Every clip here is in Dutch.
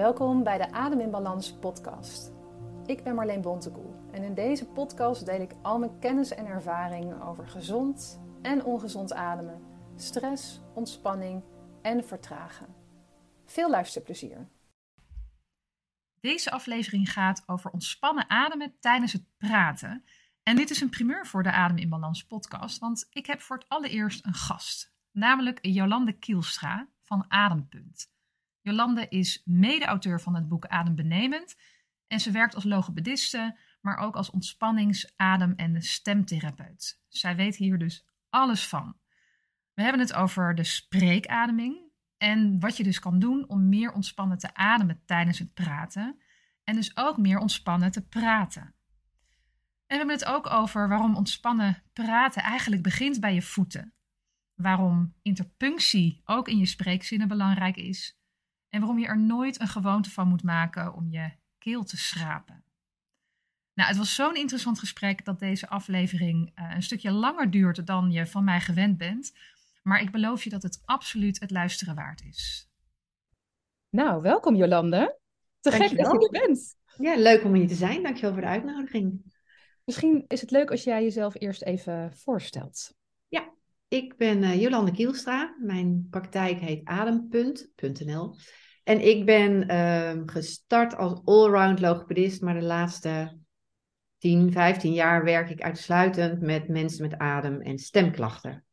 Welkom bij de Adem in Balans podcast. Ik ben Marleen Bontekoe en in deze podcast deel ik al mijn kennis en ervaring over gezond en ongezond ademen, stress, ontspanning en vertragen. Veel luisterplezier. Deze aflevering gaat over ontspannen ademen tijdens het praten. En dit is een primeur voor de Adem in Balans podcast, want ik heb voor het allereerst een gast, namelijk Jolande Kielstra van Adempunt. Jolande is mede-auteur van het boek Adembenemend en ze werkt als logopediste, maar ook als ontspannings-, adem- en stemtherapeut. Zij weet hier dus alles van. We hebben het over de spreekademing en wat je dus kan doen om meer ontspannen te ademen tijdens het praten en dus ook meer ontspannen te praten. En we hebben het ook over waarom ontspannen praten eigenlijk begint bij je voeten. Waarom interpunctie ook in je spreekzinnen belangrijk is en waarom je er nooit een gewoonte van moet maken om je keel te schrapen. Nou, het was zo'n interessant gesprek dat deze aflevering uh, een stukje langer duurt dan je van mij gewend bent. Maar ik beloof je dat het absoluut het luisteren waard is. Nou, welkom Jolande. Te gek dat je er bent. Ja, leuk om hier te zijn. Dankjewel voor de uitnodiging. Misschien is het leuk als jij jezelf eerst even voorstelt. Ja, ik ben uh, Jolande Kielstra. Mijn praktijk heet adempunt.nl. En ik ben uh, gestart als allround logopedist, maar de laatste 10, 15 jaar werk ik uitsluitend met mensen met adem- en stemklachten.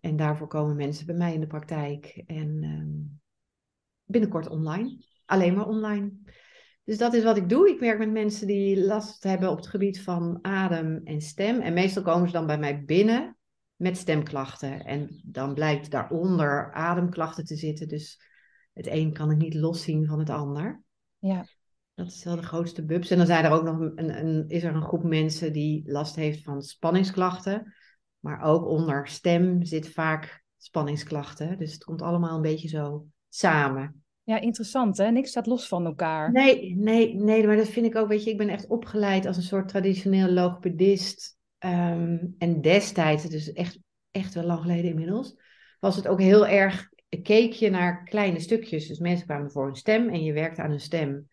En daarvoor komen mensen bij mij in de praktijk en um, binnenkort online. Alleen maar online. Dus dat is wat ik doe. Ik werk met mensen die last hebben op het gebied van adem en stem. En meestal komen ze dan bij mij binnen met stemklachten. En dan blijkt daaronder ademklachten te zitten. Dus het een kan ik niet loszien van het ander. Ja. Dat is wel de grootste bubs. En dan zijn er ook nog een, een, is er een groep mensen die last heeft van spanningsklachten. Maar ook onder stem zit vaak spanningsklachten. Dus het komt allemaal een beetje zo samen. Ja, interessant hè? Niks staat los van elkaar. Nee, nee, nee, maar dat vind ik ook, weet je, ik ben echt opgeleid als een soort traditioneel logopedist. Um, en destijds, is echt, echt wel lang geleden inmiddels, was het ook heel erg, keek je naar kleine stukjes. Dus mensen kwamen voor hun stem en je werkte aan hun stem.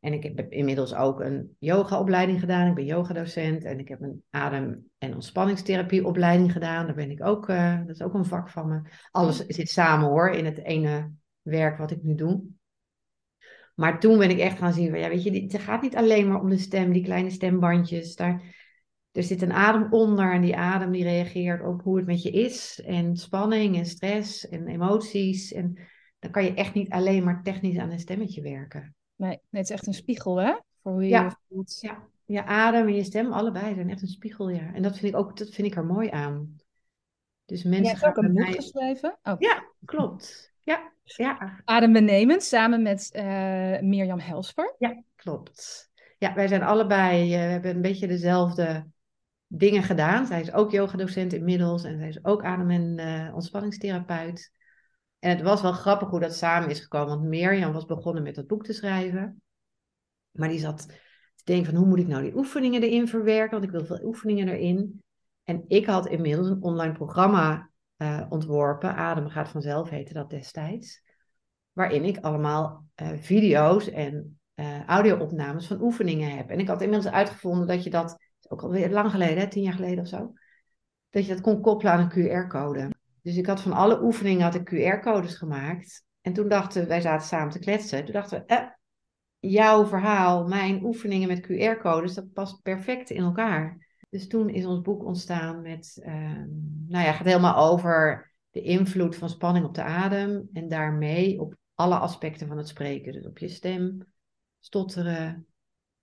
En ik heb inmiddels ook een yogaopleiding gedaan. Ik ben yogadocent en ik heb een adem- en ontspanningstherapieopleiding gedaan. Daar ben ik ook, uh, dat is ook een vak van me. Alles zit samen hoor, in het ene werk wat ik nu doe. Maar toen ben ik echt gaan zien, ja, weet je, het gaat niet alleen maar om de stem, die kleine stembandjes. Daar, er zit een adem onder en die adem die reageert op hoe het met je is. En spanning en stress en emoties. En dan kan je echt niet alleen maar technisch aan een stemmetje werken. Nee, nee het is echt een spiegel, hè? Voor hoe je ja. je voelt. Ja, je adem en je stem, allebei zijn echt een spiegel, ja. En dat vind ik ook, dat vind ik er mooi aan. Dus mensen Jij hebt ook een boek mij... geschreven? Oh. Ja, klopt. Ja, ja. Adembenemend, samen met uh, Mirjam Helsper. Ja, klopt. Ja, wij zijn allebei, uh, we hebben een beetje dezelfde dingen gedaan. Zij is ook yogadocent inmiddels en zij is ook adem- en uh, ontspanningstherapeut. En het was wel grappig hoe dat samen is gekomen, want Mirjam was begonnen met dat boek te schrijven. Maar die zat te denken van hoe moet ik nou die oefeningen erin verwerken, want ik wil veel oefeningen erin. En ik had inmiddels een online programma uh, ontworpen, Adem gaat vanzelf heette dat destijds. Waarin ik allemaal uh, video's en audio-opnames van oefeningen heb. En ik had inmiddels uitgevonden dat je dat, ook alweer lang geleden, hè, tien jaar geleden of zo, dat je dat kon koppelen aan een QR-code. Dus ik had van alle oefeningen had ik QR-codes gemaakt. En toen dachten wij zaten samen te kletsen. Toen dachten we, eh, jouw verhaal, mijn oefeningen met QR-codes, dat past perfect in elkaar. Dus toen is ons boek ontstaan met, uh, nou ja, gaat helemaal over de invloed van spanning op de adem en daarmee op alle aspecten van het spreken. Dus op je stem, stotteren,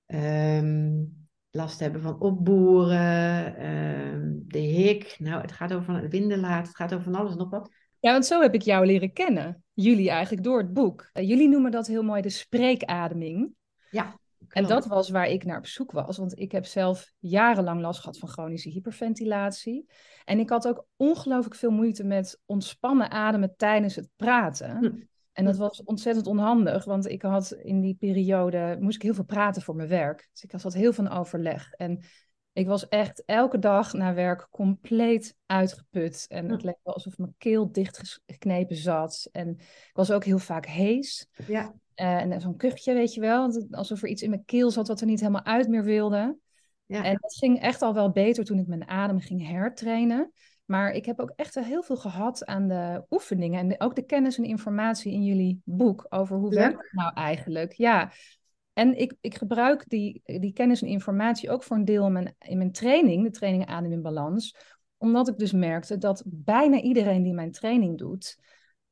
um, last hebben van opboeren, um, de hik. Nou, het gaat over het windenlaat, het gaat over van alles en nog wat. Ja, want zo heb ik jou leren kennen. Jullie eigenlijk door het boek. Uh, jullie noemen dat heel mooi de spreekademing. Ja. En dat was waar ik naar op zoek was, want ik heb zelf jarenlang last gehad van chronische hyperventilatie. En ik had ook ongelooflijk veel moeite met ontspannen ademen tijdens het praten. Hm. En dat was ontzettend onhandig, want ik had in die periode, moest ik heel veel praten voor mijn werk. Dus ik had heel veel overleg. En ik was echt elke dag na werk compleet uitgeput. En het leek wel alsof mijn keel dichtgeknepen zat. En ik was ook heel vaak hees. Ja. Uh, en zo'n kuchje, weet je wel. Alsof er iets in mijn keel zat wat er niet helemaal uit meer wilde. Ja. En dat ging echt al wel beter toen ik mijn adem ging hertrainen. Maar ik heb ook echt heel veel gehad aan de oefeningen. En ook de kennis en informatie in jullie boek over hoe werkt het nou eigenlijk. Ja, en ik, ik gebruik die, die kennis en informatie ook voor een deel in mijn, in mijn training, de training Adem in Balans. Omdat ik dus merkte dat bijna iedereen die mijn training doet,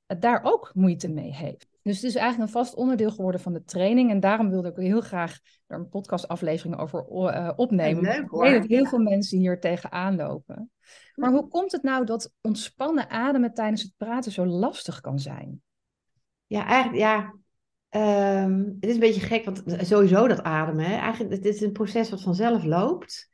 daar ook moeite mee heeft. Dus het is eigenlijk een vast onderdeel geworden van de training. En daarom wilde ik heel graag er een podcastaflevering over uh, opnemen. Leuk, ik weet dat heel veel mensen hier tegenaan lopen. Maar hoe komt het nou dat ontspannen ademen tijdens het praten zo lastig kan zijn? Ja, eigenlijk, ja. Ehm, het is een beetje gek, want sowieso dat ademen. Hè, eigenlijk, het is een proces wat vanzelf loopt.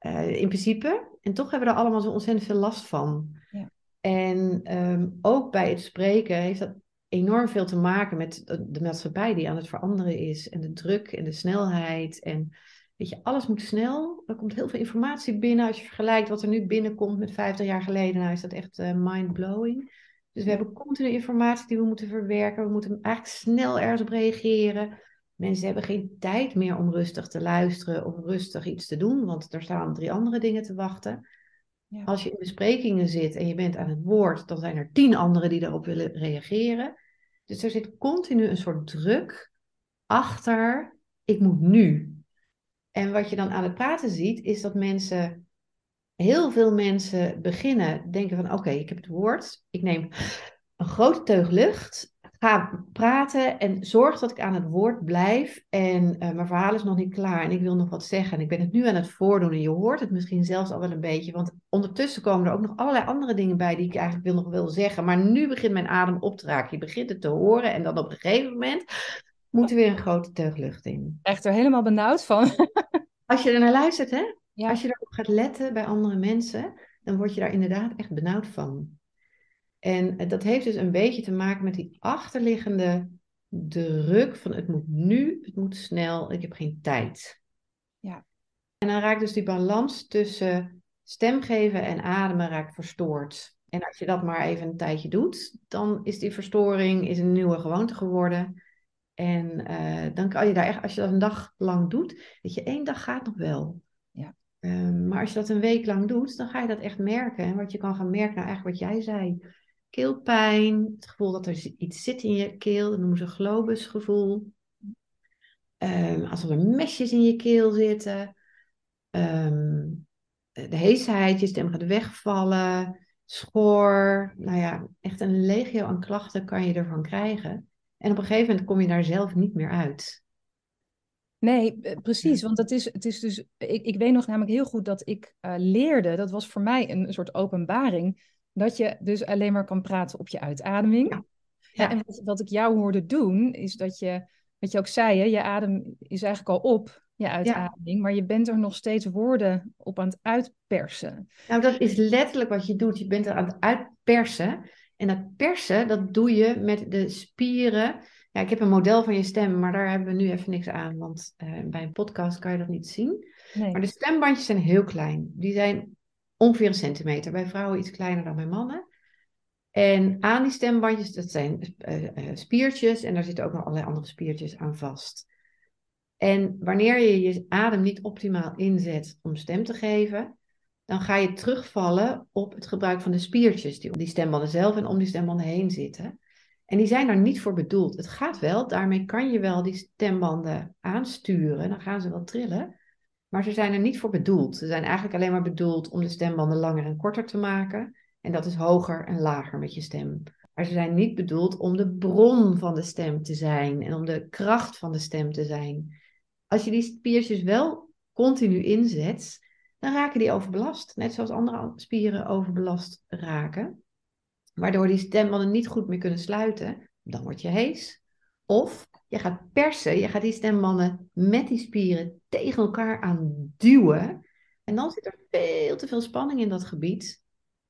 Uh, in principe. En toch hebben we er allemaal zo ontzettend veel last van. Ja. En ehm, ook bij het spreken heeft dat enorm veel te maken met de maatschappij die aan het veranderen is. En de druk en de snelheid. En weet je, alles moet snel. Er komt heel veel informatie binnen. Als je vergelijkt wat er nu binnenkomt met 50 jaar geleden, nou is dat echt uh, mind-blowing. Dus we hebben continu informatie die we moeten verwerken. We moeten eigenlijk snel ergens op reageren. Mensen hebben geen tijd meer om rustig te luisteren of rustig iets te doen, want er staan drie andere dingen te wachten. Ja. Als je in besprekingen zit en je bent aan het woord, dan zijn er tien anderen die daarop willen reageren. Dus er zit continu een soort druk achter, ik moet nu. En wat je dan aan het praten ziet, is dat mensen, heel veel mensen beginnen denken van oké, ik heb het woord, ik neem een grote teug lucht ga praten en zorg dat ik aan het woord blijf. En uh, mijn verhaal is nog niet klaar en ik wil nog wat zeggen. En ik ben het nu aan het voordoen en je hoort het misschien zelfs al wel een beetje. Want ondertussen komen er ook nog allerlei andere dingen bij die ik eigenlijk wil nog wil zeggen. Maar nu begint mijn adem op te raken. Je begint het te horen en dan op een gegeven moment moet er weer een grote teug lucht in. Echt er helemaal benauwd van. Als je er naar luistert, hè? Als je erop gaat letten bij andere mensen, dan word je daar inderdaad echt benauwd van. En dat heeft dus een beetje te maken met die achterliggende druk van het moet nu, het moet snel, ik heb geen tijd. Ja. En dan raakt dus die balans tussen stem geven en ademen raakt verstoord. En als je dat maar even een tijdje doet, dan is die verstoring is een nieuwe gewoonte geworden. En uh, dan kan je daar echt, als je dat een dag lang doet, weet je, één dag gaat nog wel. Ja. Um, maar als je dat een week lang doet, dan ga je dat echt merken. En wat je kan gaan merken, nou eigenlijk wat jij zei, keelpijn, het gevoel dat er iets zit in je keel, dat noemen ze globusgevoel. Um, alsof er mesjes in je keel zitten. Ehm, de heesheid, je stem gaat wegvallen, schor. Nou ja, echt een legio aan klachten kan je ervan krijgen. En op een gegeven moment kom je daar zelf niet meer uit. Nee, eh, precies. Want het is, het is dus. Ik, ik weet nog namelijk heel goed dat ik uh, leerde. Dat was voor mij een soort openbaring dat je dus alleen maar kan praten op je uitademing. Ja. ja. en wat, wat, ik jou hoorde doen, is dat je, wat je ook zei, hè, je adem is eigenlijk al op, je uitademing, maar je bent er nog steeds woorden op aan het uitpersen. Nou, dat is letterlijk wat je doet. Je bent er aan het uitpersen. En dat persen, dat doe je met de spieren. Ja, ik heb een model van je stem, maar daar hebben we nu even niks aan, want uh, bij een podcast kan je dat niet zien. Nee. Maar de stembandjes zijn heel klein. Die zijn ongeveer een centimeter. Bij vrouwen iets kleiner dan bij mannen. En aan die stembandjes, dat zijn uh, spiertjes en daar zitten ook nog allerlei andere spiertjes aan vast. En wanneer je je adem niet optimaal inzet om stem te geven, dan ga je terugvallen op het gebruik van de spiertjes die om die stembanden zelf en om die stembanden heen zitten. En die zijn daar niet voor bedoeld. Het gaat wel, daarmee kan je wel die stembanden aansturen, dan gaan ze wel trillen. Maar ze zijn er niet voor bedoeld. Ze zijn eigenlijk alleen maar bedoeld om de stembanden langer en korter te maken. En dat is hoger en lager met je stem. Maar ze zijn niet bedoeld om de bron van de stem te zijn en om de kracht van de stem te zijn. Als je die spiertjes wel continu inzet, dan raken die overbelast. Net zoals andere spieren overbelast raken. Waardoor die stembanden niet goed meer kunnen sluiten. Dan word je hees. Of je gaat persen, je gaat die stembanden met die spieren tegen elkaar aan duwen. En dan zit er veel te veel spanning in dat gebied.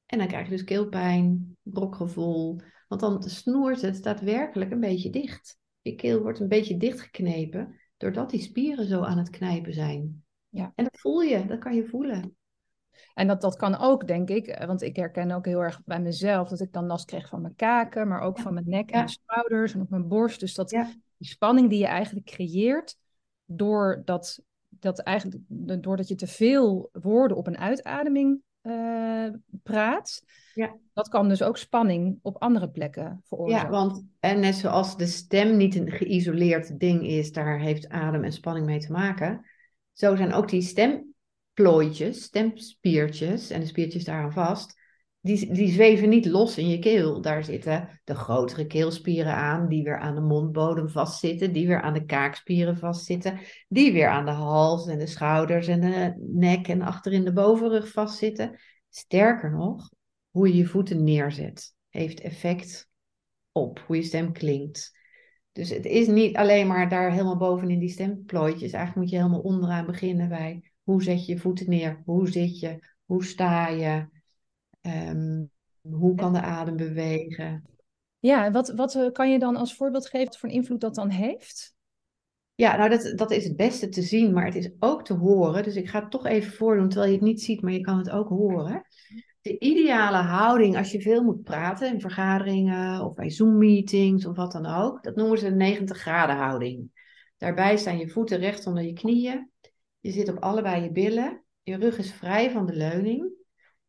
En dan krijg je dus keelpijn, brokgevoel. Want dan snoert het daadwerkelijk een beetje dicht. Je keel wordt een beetje dichtgeknepen doordat die spieren zo aan het knijpen zijn. Ja. En dat voel je, dat kan je voelen. En dat, dat kan ook, denk ik, eh, want ik herken ook heel erg bij mezelf dat ik dan last kreeg van mijn kaken, maar ook van mijn nek en mijn schouders en op mijn borst. Dus dat Die spanning die je eigenlijk creëert doordat, dat eigenlijk, doordat je te veel woorden op een uitademing uh, praat. Ja. Dat kan dus ook spanning op andere plekken veroorzaken. Ja, want en net zoals de stem niet een geïsoleerd ding is, daar heeft adem en spanning mee te maken. Zo zijn ook die stemplooitjes, stemspiertjes en de spiertjes daaraan vast, die, die zweven niet los in je keel. Daar zitten de grotere keelspieren aan, die weer aan de mondbodem vastzitten, die weer aan de kaakspieren vastzitten, die weer aan de hals en de schouders en de nek en achterin de bovenrug vastzitten. Sterker nog, hoe je je voeten neerzet, heeft effect op hoe je stem klinkt. Dus het is niet alleen maar daar helemaal bovenin die stemplooitjes. Eigenlijk moet je helemaal onderaan beginnen bij hoe zet je je voeten neer, hoe zit je, hoe sta je, um, hoe kan de adem bewegen. Ja, wat, wat eh, kan je dan als voorbeeld geven wat voor invloed dat dan heeft? Ja, nou dat, dat is het beste te zien, maar het is ook te horen. Dus ik ga het toch even voordoen, terwijl je het niet ziet, maar je kan het ook horen de ideale houding als je veel moet praten in vergaderingen of bij Zoom-meetings of wat dan ook, dat noemen ze een 90 graden houding. Daarbij staan je voeten recht onder je knieën. Je zit op allebei je billen. Je rug is vrij van de leuning.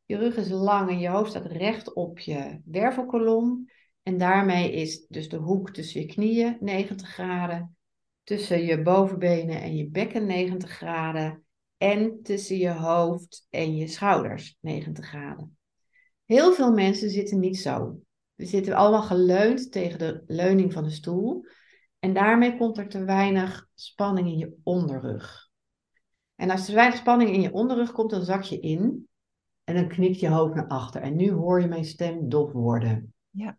Je rug is lang en je hoofd staat recht op je wervelkolom. En daarmee is dus de hoek tussen je knieën 90 graden, tussen je bovenbenen en je bekken 90 graden en tussen je hoofd en je schouders 90 graden. Heel veel mensen zitten niet zo. We zitten allemaal geleund tegen de leuning van de stoel. En daarmee komt er te weinig spanning in je onderrug. En als er te weinig spanning in je onderrug komt, dan zak je in. En dan knikt je hoofd naar achter. En nu hoor je mijn stem dof worden. Ja.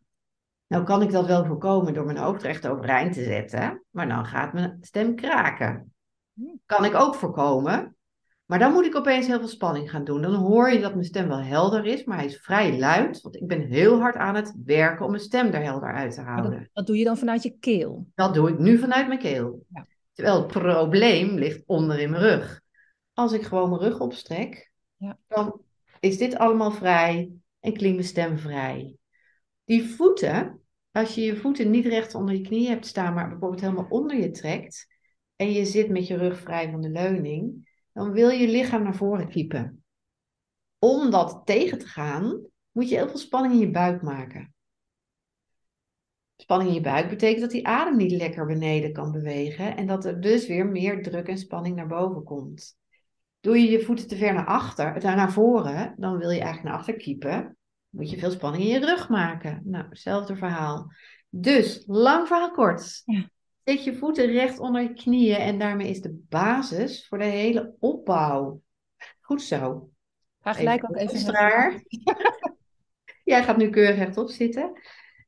Nou kan ik dat wel voorkomen door mijn hoofd recht overeind te zetten. Maar dan gaat mijn stem kraken. Hm. Kan ik ook voorkomen maar dan moet ik opeens heel veel spanning gaan doen. Dan hoor je dat mijn stem wel helder is, maar hij is vrij luid. Want ik ben heel hard aan het werken om mijn stem er helder uit te houden. Dat, doe je dan vanuit je keel? Dat doe ik nu vanuit mijn keel. Ja. Terwijl het probleem ligt onder in mijn rug. Als ik gewoon mijn rug opstrek, ja. dan is dit allemaal vrij en klinkt vrij. Die voeten, als je je voeten niet recht onder je knieën hebt staan, maar bijvoorbeeld helemaal onder je trekt en je zit met je rug vrij van de leuning, dan wil je lichaam naar voren kiepen. Om dat tegen te gaan, moet je heel veel spanning in je buik maken. Spanning in je buik betekent dat die adem niet lekker beneden kan bewegen en dat er dus weer meer druk en spanning naar boven komt. Doe je je voeten te ver naar achter, naar voren, dan wil je eigenlijk naar achter kiepen. Moet je veel spanning in je rug maken. Nou, hetzelfde verhaal. Dus, lang verhaal kort. Ja. Zet je voeten recht onder je knieën en daarmee is de basis voor de hele opbouw. Goed zo. Ga gelijk ook even. Straar. Jij gaat nu keurig rechtop zitten.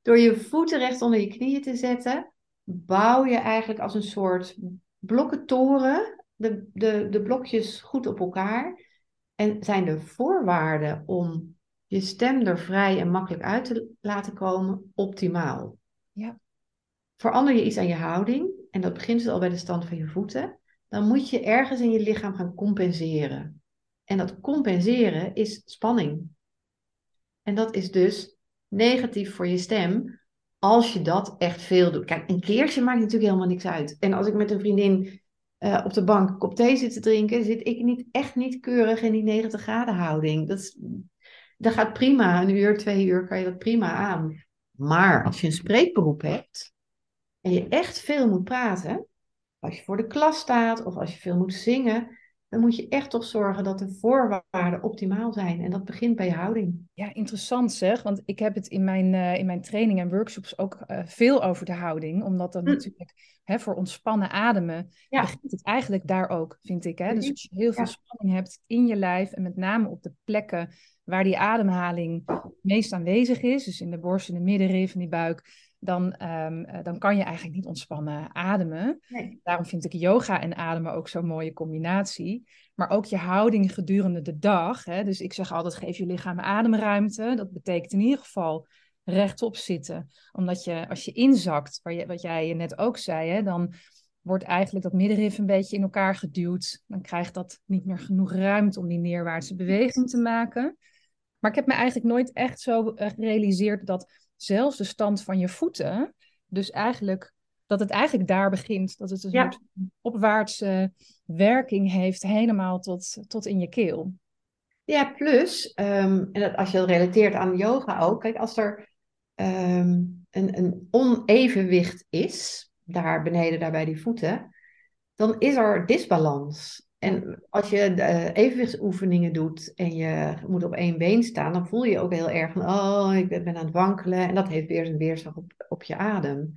Door je voeten recht onder je knieën te zetten, bouw je eigenlijk als een soort blokkentoren de, de, de blokjes goed op elkaar. En zijn de voorwaarden om je stem er vrij en makkelijk uit te laten komen optimaal. Ja verander je iets aan je houding, en dat begint dus al bij de stand van je voeten, dan moet je ergens in je lichaam gaan compenseren. En dat compenseren is spanning. En dat is dus negatief voor je stem als je dat echt veel doet. Kijk, een keertje maakt natuurlijk helemaal niks uit. En als ik met een vriendin uh, op de bank een kop thee zit te drinken, zit ik niet, echt niet keurig in die 90 graden houding. Dat, dat gaat prima. Een uur, twee uur kan je dat prima aan. Maar als je een spreekberoep hebt, en je echt veel moet praten, als je voor de klas staat of als je veel moet zingen, dan moet je echt toch zorgen dat de voorwaarden optimaal zijn. En dat begint bij je houding. Ja, interessant zeg. Want ik heb het in mijn, uh, in mijn training en workshops ook uh, veel over de houding. Omdat dat hm. natuurlijk hè, voor ontspannen ademen ja. begint het eigenlijk daar ook, vind ik. Hè? Dus als je heel veel spanning hebt in je lijf en met name op de plekken waar die ademhaling meest aanwezig is, dus in de borst, in de middenrif, in die buik, dan, ehm, eh, dan kan je eigenlijk niet ontspannen ademen. Daarom vind ik yoga en ademen ook zo'n mooie combinatie. Maar ook je houding gedurende de dag. Hè? Dus ik zeg altijd, geef je lichaam ademruimte. Dat betekent in ieder geval rechtop zitten. Omdat je, als je inzakt, waar je, wat jij net ook zei, hè, dan wordt eigenlijk dat middenrif een beetje in elkaar geduwd. Dan krijgt dat niet meer genoeg ruimte om die neerwaartse beweging te maken. Maar ik heb me eigenlijk nooit echt zo gerealiseerd dat zelfs de stand van je voeten dus eigenlijk dat het eigenlijk daar begint. Dat het een Ja. soort opwaartse werking heeft, helemaal tot, tot in je keel. Ja, plus, ehm, en dat, als je dat relateert aan yoga ook, kijk, als er ehm, een, een onevenwicht is, daar beneden, daar bij die voeten, dan is er disbalans. En als je de evenwichtsoefeningen doet en je moet op één been staan, dan voel je je ook heel erg van, oh, ik ben aan het wankelen. En dat heeft weer zijn weerslag op, op je adem.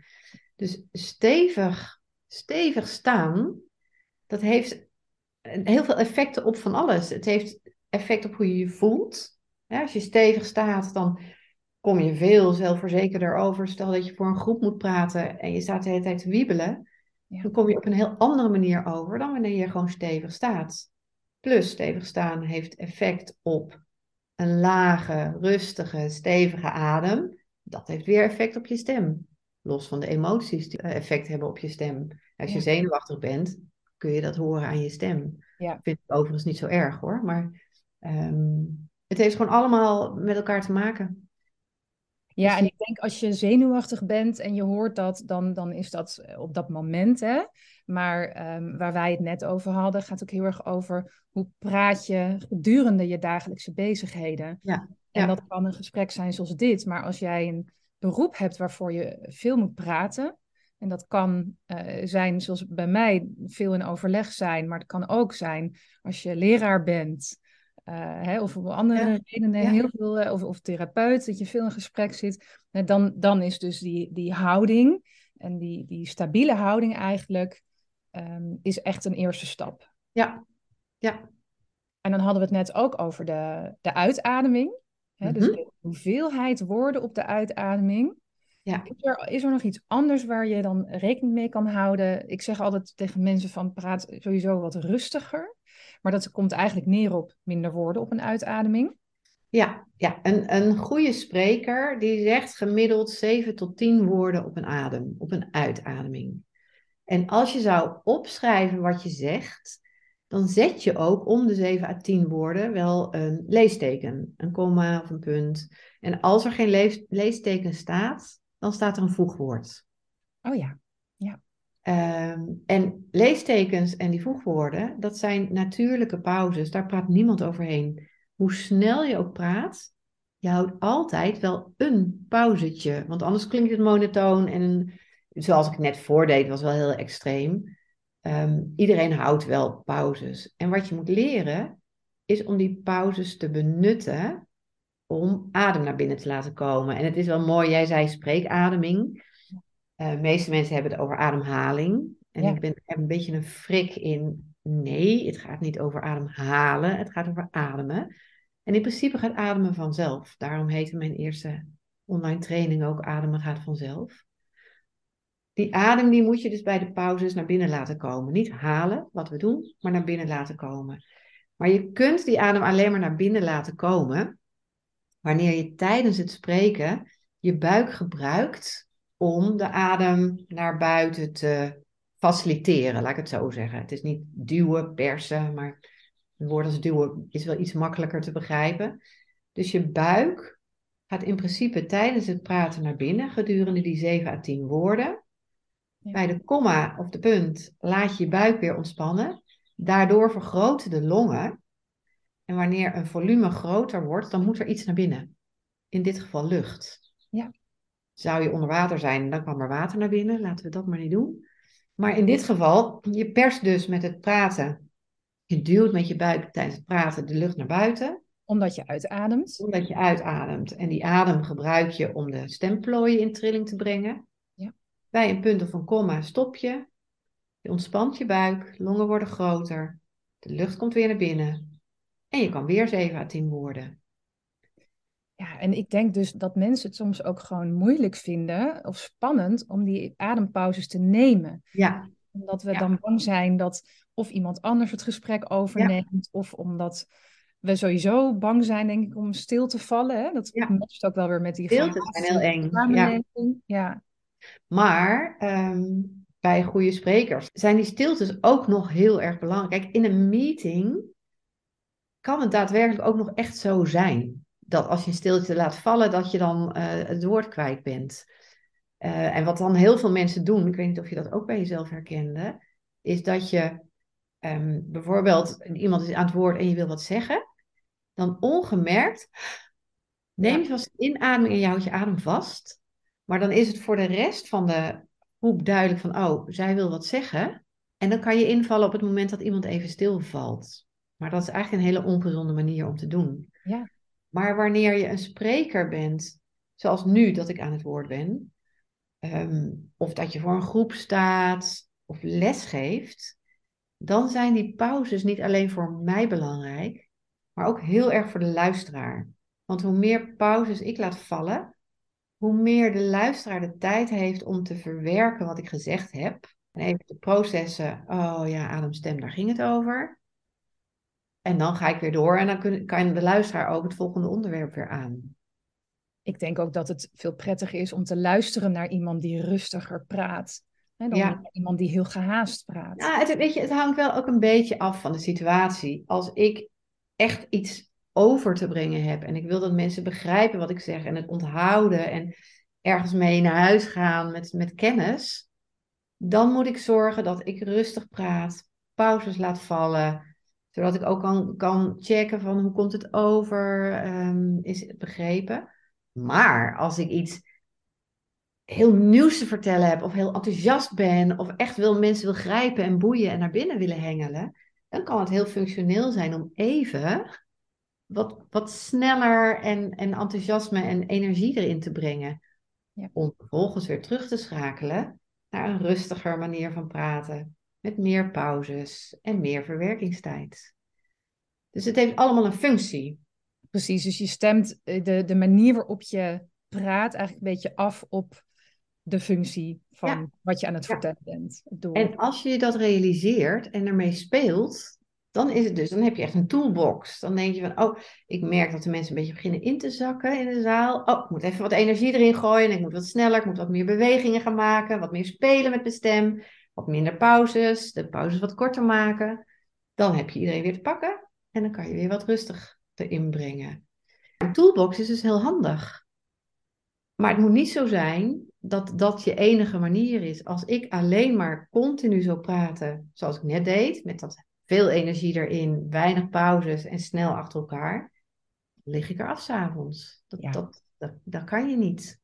Dus stevig, stevig staan, dat heeft heel veel effecten op van alles. Het heeft effect op hoe je je voelt. Ja, als je stevig staat, dan kom je veel zelfverzekerder over. Stel dat je voor een groep moet praten en je staat de hele tijd te wiebelen. Dan kom je op een heel andere manier over dan wanneer je gewoon stevig staat. Plus, stevig staan heeft effect op een lage, rustige, stevige adem. Dat heeft weer effect op je stem. Los van de emoties die eh, effect hebben op je stem. Als je Ja. zenuwachtig bent, kun je dat horen aan je stem. Ja. Vind ik overigens niet zo erg hoor. Maar ehm, het heeft gewoon allemaal met elkaar te maken. Ja, en ik denk als je zenuwachtig bent en je hoort dat, dan, dan is dat eh, op dat moment, hè. Maar ehm, waar wij het net over hadden, gaat ook heel erg over hoe praat je gedurende je dagelijkse bezigheden. Ja, En ja. dat kan een gesprek zijn zoals dit, maar als jij een beroep hebt waarvoor je veel moet praten, en dat kan eh, zijn zoals bij mij veel in overleg zijn, maar het kan ook zijn als je leraar bent. Eh, hè, of om andere Ja, redenen ja. heel veel, eh, of, of therapeut, dat je veel in gesprek zit. Dan, dan is dus die, die houding en die, die stabiele houding eigenlijk, ehm, is echt een eerste stap. Ja, ja, En dan hadden we het net ook over de, de uitademing. Hè, Dus Mhm. de hoeveelheid woorden op de uitademing. ja. Is er, is er nog iets anders waar je dan rekening mee kan houden? Ik zeg altijd tegen mensen van praat sowieso wat rustiger. Maar dat komt eigenlijk neer op minder woorden op een uitademing. Ja, ja. Een, een goede spreker die zegt gemiddeld 7 tot 10 woorden op een adem, op een uitademing. En als je zou opschrijven wat je zegt, dan zet je ook om de 7 à 10 woorden wel een leesteken, een komma of een punt. En als er geen lees- leesteken staat, dan staat er een voegwoord. Oh ja, Ehm, en leestekens en die voegwoorden, dat zijn natuurlijke pauzes. Daar praat niemand overheen. Hoe snel je ook praat, je houdt altijd wel een pauzetje. Want anders klinkt het monotoon en zoals ik net voordeed, was wel heel extreem. Ehm, iedereen houdt wel pauzes. En wat je moet leren, is om die pauzes te benutten om adem naar binnen te laten komen. En het is wel mooi, jij zei spreekademing. Eh, de meeste mensen hebben het over ademhaling. En Ja. ik ben er een beetje een frik in. Nee, het gaat niet over ademhalen, het gaat over ademen. En in principe gaat ademen vanzelf. Daarom heette mijn eerste online training ook Ademen gaat vanzelf. Die adem die moet je dus bij de pauzes naar binnen laten komen. Niet halen, wat we doen, maar naar binnen laten komen. Maar je kunt die adem alleen maar naar binnen laten komen wanneer je tijdens het spreken je buik gebruikt om de adem naar buiten te faciliteren, laat ik het zo zeggen. Het is niet duwen, persen, maar een woord als duwen is wel iets makkelijker te begrijpen. Dus je buik gaat in principe tijdens het praten naar binnen gedurende die 7 à 10 woorden. Ja. Bij de komma of de punt laat je je buik weer ontspannen. Daardoor vergroten de longen. En wanneer een volume groter wordt, dan moet er iets naar binnen. In dit geval lucht. Ja. Zou je onder water zijn, dan kwam er water naar binnen. Laten we dat maar niet doen. Maar in dit geval, je perst dus met het praten. Je duwt met je buik tijdens het praten de lucht naar buiten omdat je uitademt. omdat je uitademt. En die adem gebruik je om de stemplooien in trilling te brengen. Ja. Bij een punt of een komma stop je. Je ontspant je buik, longen worden groter. De lucht komt weer naar binnen. En je kan weer 7 à 10 woorden. En ik denk dus dat mensen het soms ook gewoon moeilijk vinden of spannend om die adempauzes te nemen. Ja, Omdat we Ja. dan bang zijn dat of iemand anders het gesprek overneemt, of omdat we sowieso bang zijn, denk ik, om stil te vallen. Hè? Dat Ja. matcht ook wel weer met die stiltes zijn heel eng. Ja. Ja. Maar ehm, bij goede sprekers zijn die stiltes ook nog heel erg belangrijk. Kijk, in een meeting kan het daadwerkelijk ook nog echt zo zijn. Dat als je een stilte laat vallen, dat je dan eh, het woord kwijt bent. Eh, en wat dan heel veel mensen doen, ik weet niet of je dat ook bij jezelf herkende, is dat je ehm, bijvoorbeeld iemand is aan het woord en je wil wat zeggen, dan ongemerkt neem je vast inademing en je houdt je adem vast. Maar dan is het voor de rest van de groep duidelijk van, oh, zij wil wat zeggen. En dan kan je invallen op het moment dat iemand even stilvalt. Maar dat is eigenlijk een hele ongezonde manier om te doen. Ja. Maar wanneer je een spreker bent, zoals nu dat ik aan het woord ben, ehm, of dat je voor een groep staat of les geeft, dan zijn die pauzes niet alleen voor mij belangrijk, maar ook heel erg voor de luisteraar. Want hoe meer pauzes ik laat vallen, hoe meer de luisteraar de tijd heeft om te verwerken wat ik gezegd heb. En even te processen, oh ja, ademstem, daar ging het over. En dan ga ik weer door en dan kun, kan de luisteraar ook het volgende onderwerp weer aan. Ik denk ook dat het veel prettiger is om te luisteren naar iemand die rustiger praat. Hè, dan iemand die heel gehaast praat. Ja, het, weet je, het hangt wel ook een beetje af van de situatie. Als ik echt iets over te brengen heb en ik wil dat mensen begrijpen wat ik zeg en het onthouden en ergens mee naar huis gaan met, met kennis, dan moet ik zorgen dat ik rustig praat, pauzes laat vallen, zodat ik ook kan, kan checken van hoe komt het over, um, is het begrepen. Maar als ik iets heel nieuws te vertellen heb, of heel enthousiast ben, of echt wil mensen wil grijpen en boeien en naar binnen willen hengelen, dan kan het heel functioneel zijn om even wat, wat sneller en, en enthousiasme en energie erin te brengen. Ja. Om vervolgens weer terug te schakelen naar een rustiger manier van praten. Met meer pauzes en meer verwerkingstijd. Dus het heeft allemaal een functie. Precies, dus je stemt eh, de, de manier waarop je praat eigenlijk een beetje af op de functie van wat je aan het vertellen bent. Door... En als je dat realiseert en ermee speelt, dan is het dus, dan heb je echt een toolbox. Dan denk je van, oh, ik merk dat de mensen een beetje beginnen in te zakken in de zaal. Oh, ik moet even wat energie erin gooien. Ik moet wat sneller, ik moet wat meer bewegingen gaan maken. Wat meer spelen met mijn stem. Wat minder pauzes. De pauzes wat korter maken. Dan heb je iedereen weer te pakken. En dan kan je weer wat rustig erin brengen. Een toolbox is dus heel handig. Maar het moet niet zo zijn dat dat je enige manier is. Als ik alleen maar continu zou praten, zoals ik net deed, met dat veel energie erin, weinig pauzes en snel achter elkaar, lig ik eraf s'avonds. Dat, dat, dat, dat kan je niet.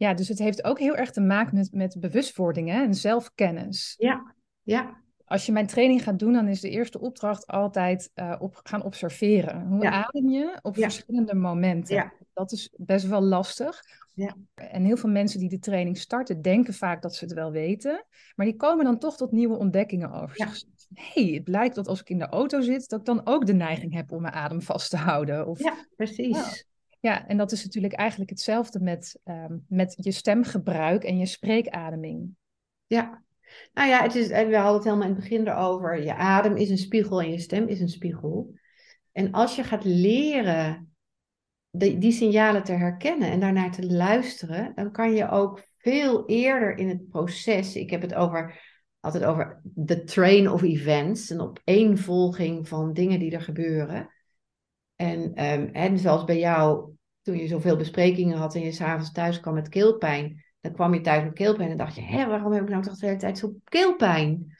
Ja, dus het heeft ook heel erg te maken met, met bewustwording hè? en zelfkennis. Ja, ja. Als je mijn training gaat doen, dan is de eerste opdracht altijd uh, op, gaan observeren. Hoe adem je op verschillende momenten? Ja. Dat is best wel lastig. Ja. En heel veel mensen die de training starten, denken vaak dat ze het wel weten. Maar die komen dan toch tot nieuwe ontdekkingen over zichzelf hey, het lijkt dat als ik in de auto zit, dat ik dan ook de neiging heb om mijn adem vast te houden. Of, ja, precies. Ja. en dat is natuurlijk eigenlijk hetzelfde met, um, met je stemgebruik en je spreekademing. Ja, nou ja, het is, we hadden het helemaal in het begin erover. Je adem is een spiegel en je stem is een spiegel. En als je gaat leren die, die signalen te herkennen en daarnaar te luisteren, dan kan je ook veel eerder in het proces, ik heb het over altijd over de train of events, een opeenvolging van dingen die er gebeuren. En, en zoals bij jou, toen je zoveel besprekingen had en je s'avonds thuis kwam met keelpijn, dan kwam je thuis met keelpijn en dacht je, hé, waarom heb ik nou toch de hele tijd zo keelpijn?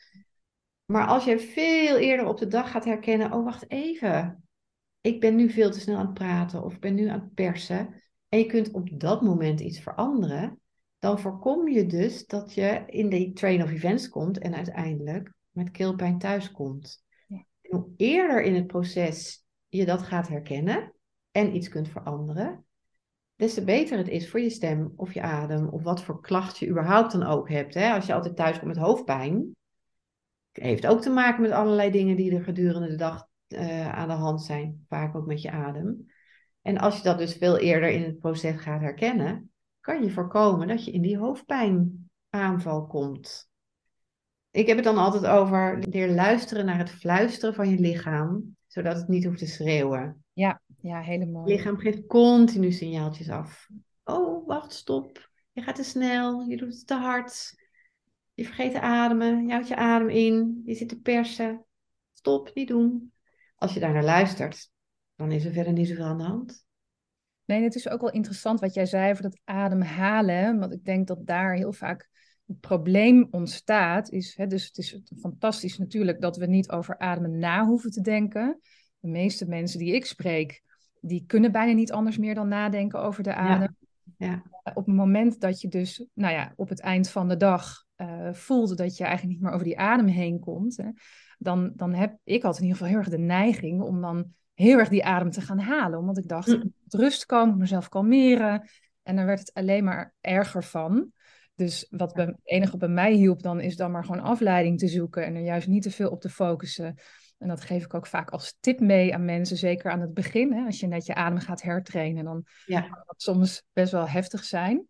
Maar als je veel eerder op de dag gaat herkennen, oh wacht even, ik ben nu veel te snel aan het praten of ik ben nu aan het persen. En je kunt op dat moment iets veranderen dan voorkom je dus dat je in die train of events komt en uiteindelijk met keelpijn thuiskomt. Ja. hoe eerder in het proces je dat gaat herkennen en iets kunt veranderen, des te beter het is voor je stem of je adem of wat voor klacht je überhaupt dan ook hebt. Hè? Als je altijd thuis komt met hoofdpijn, heeft ook te maken met allerlei dingen die er gedurende de dag uh, aan de hand zijn, vaak ook met je adem. En als je dat dus veel eerder in het proces gaat herkennen, kan je voorkomen dat je in die hoofdpijnaanval komt. Ik heb het dan altijd over luisteren naar het fluisteren van je lichaam, zodat het niet hoeft te schreeuwen. Ja, ja, helemaal. Je lichaam geeft continu signaaltjes af. Oh, wacht, stop. Je gaat te snel, je doet het te hard. Je vergeet te ademen, je houdt je adem in, je zit te persen. Stop, niet doen. Als je daar naar luistert, dan is er verder niet zoveel aan de hand. Nee, het is ook wel interessant wat jij zei over dat ademhalen. Want ik denk dat daar heel vaak het probleem ontstaat. Is, hè, dus het is fantastisch natuurlijk dat we niet over ademen na hoeven te denken. De meeste mensen die ik spreek, die kunnen bijna niet anders meer dan nadenken over de adem. Ja. Op het moment dat je dus, nou ja, op het eind van de dag uh, voelt dat je eigenlijk niet meer over die adem heen komt, hè, dan, dan heb ik altijd in ieder geval heel erg de neiging om dan heel erg die adem te gaan halen. Omdat ik dacht, ik moet rust komen, mezelf kalmeren. En dan werd het alleen maar erger van. Dus wat bij, het enige wat bij mij hielp dan, is dan maar gewoon afleiding te zoeken en er juist niet te veel op te focussen. En dat geef ik ook vaak als tip mee aan mensen, zeker aan het begin. Hè? Als je net je adem gaat hertrainen, dan ja. kan dat soms best wel heftig zijn.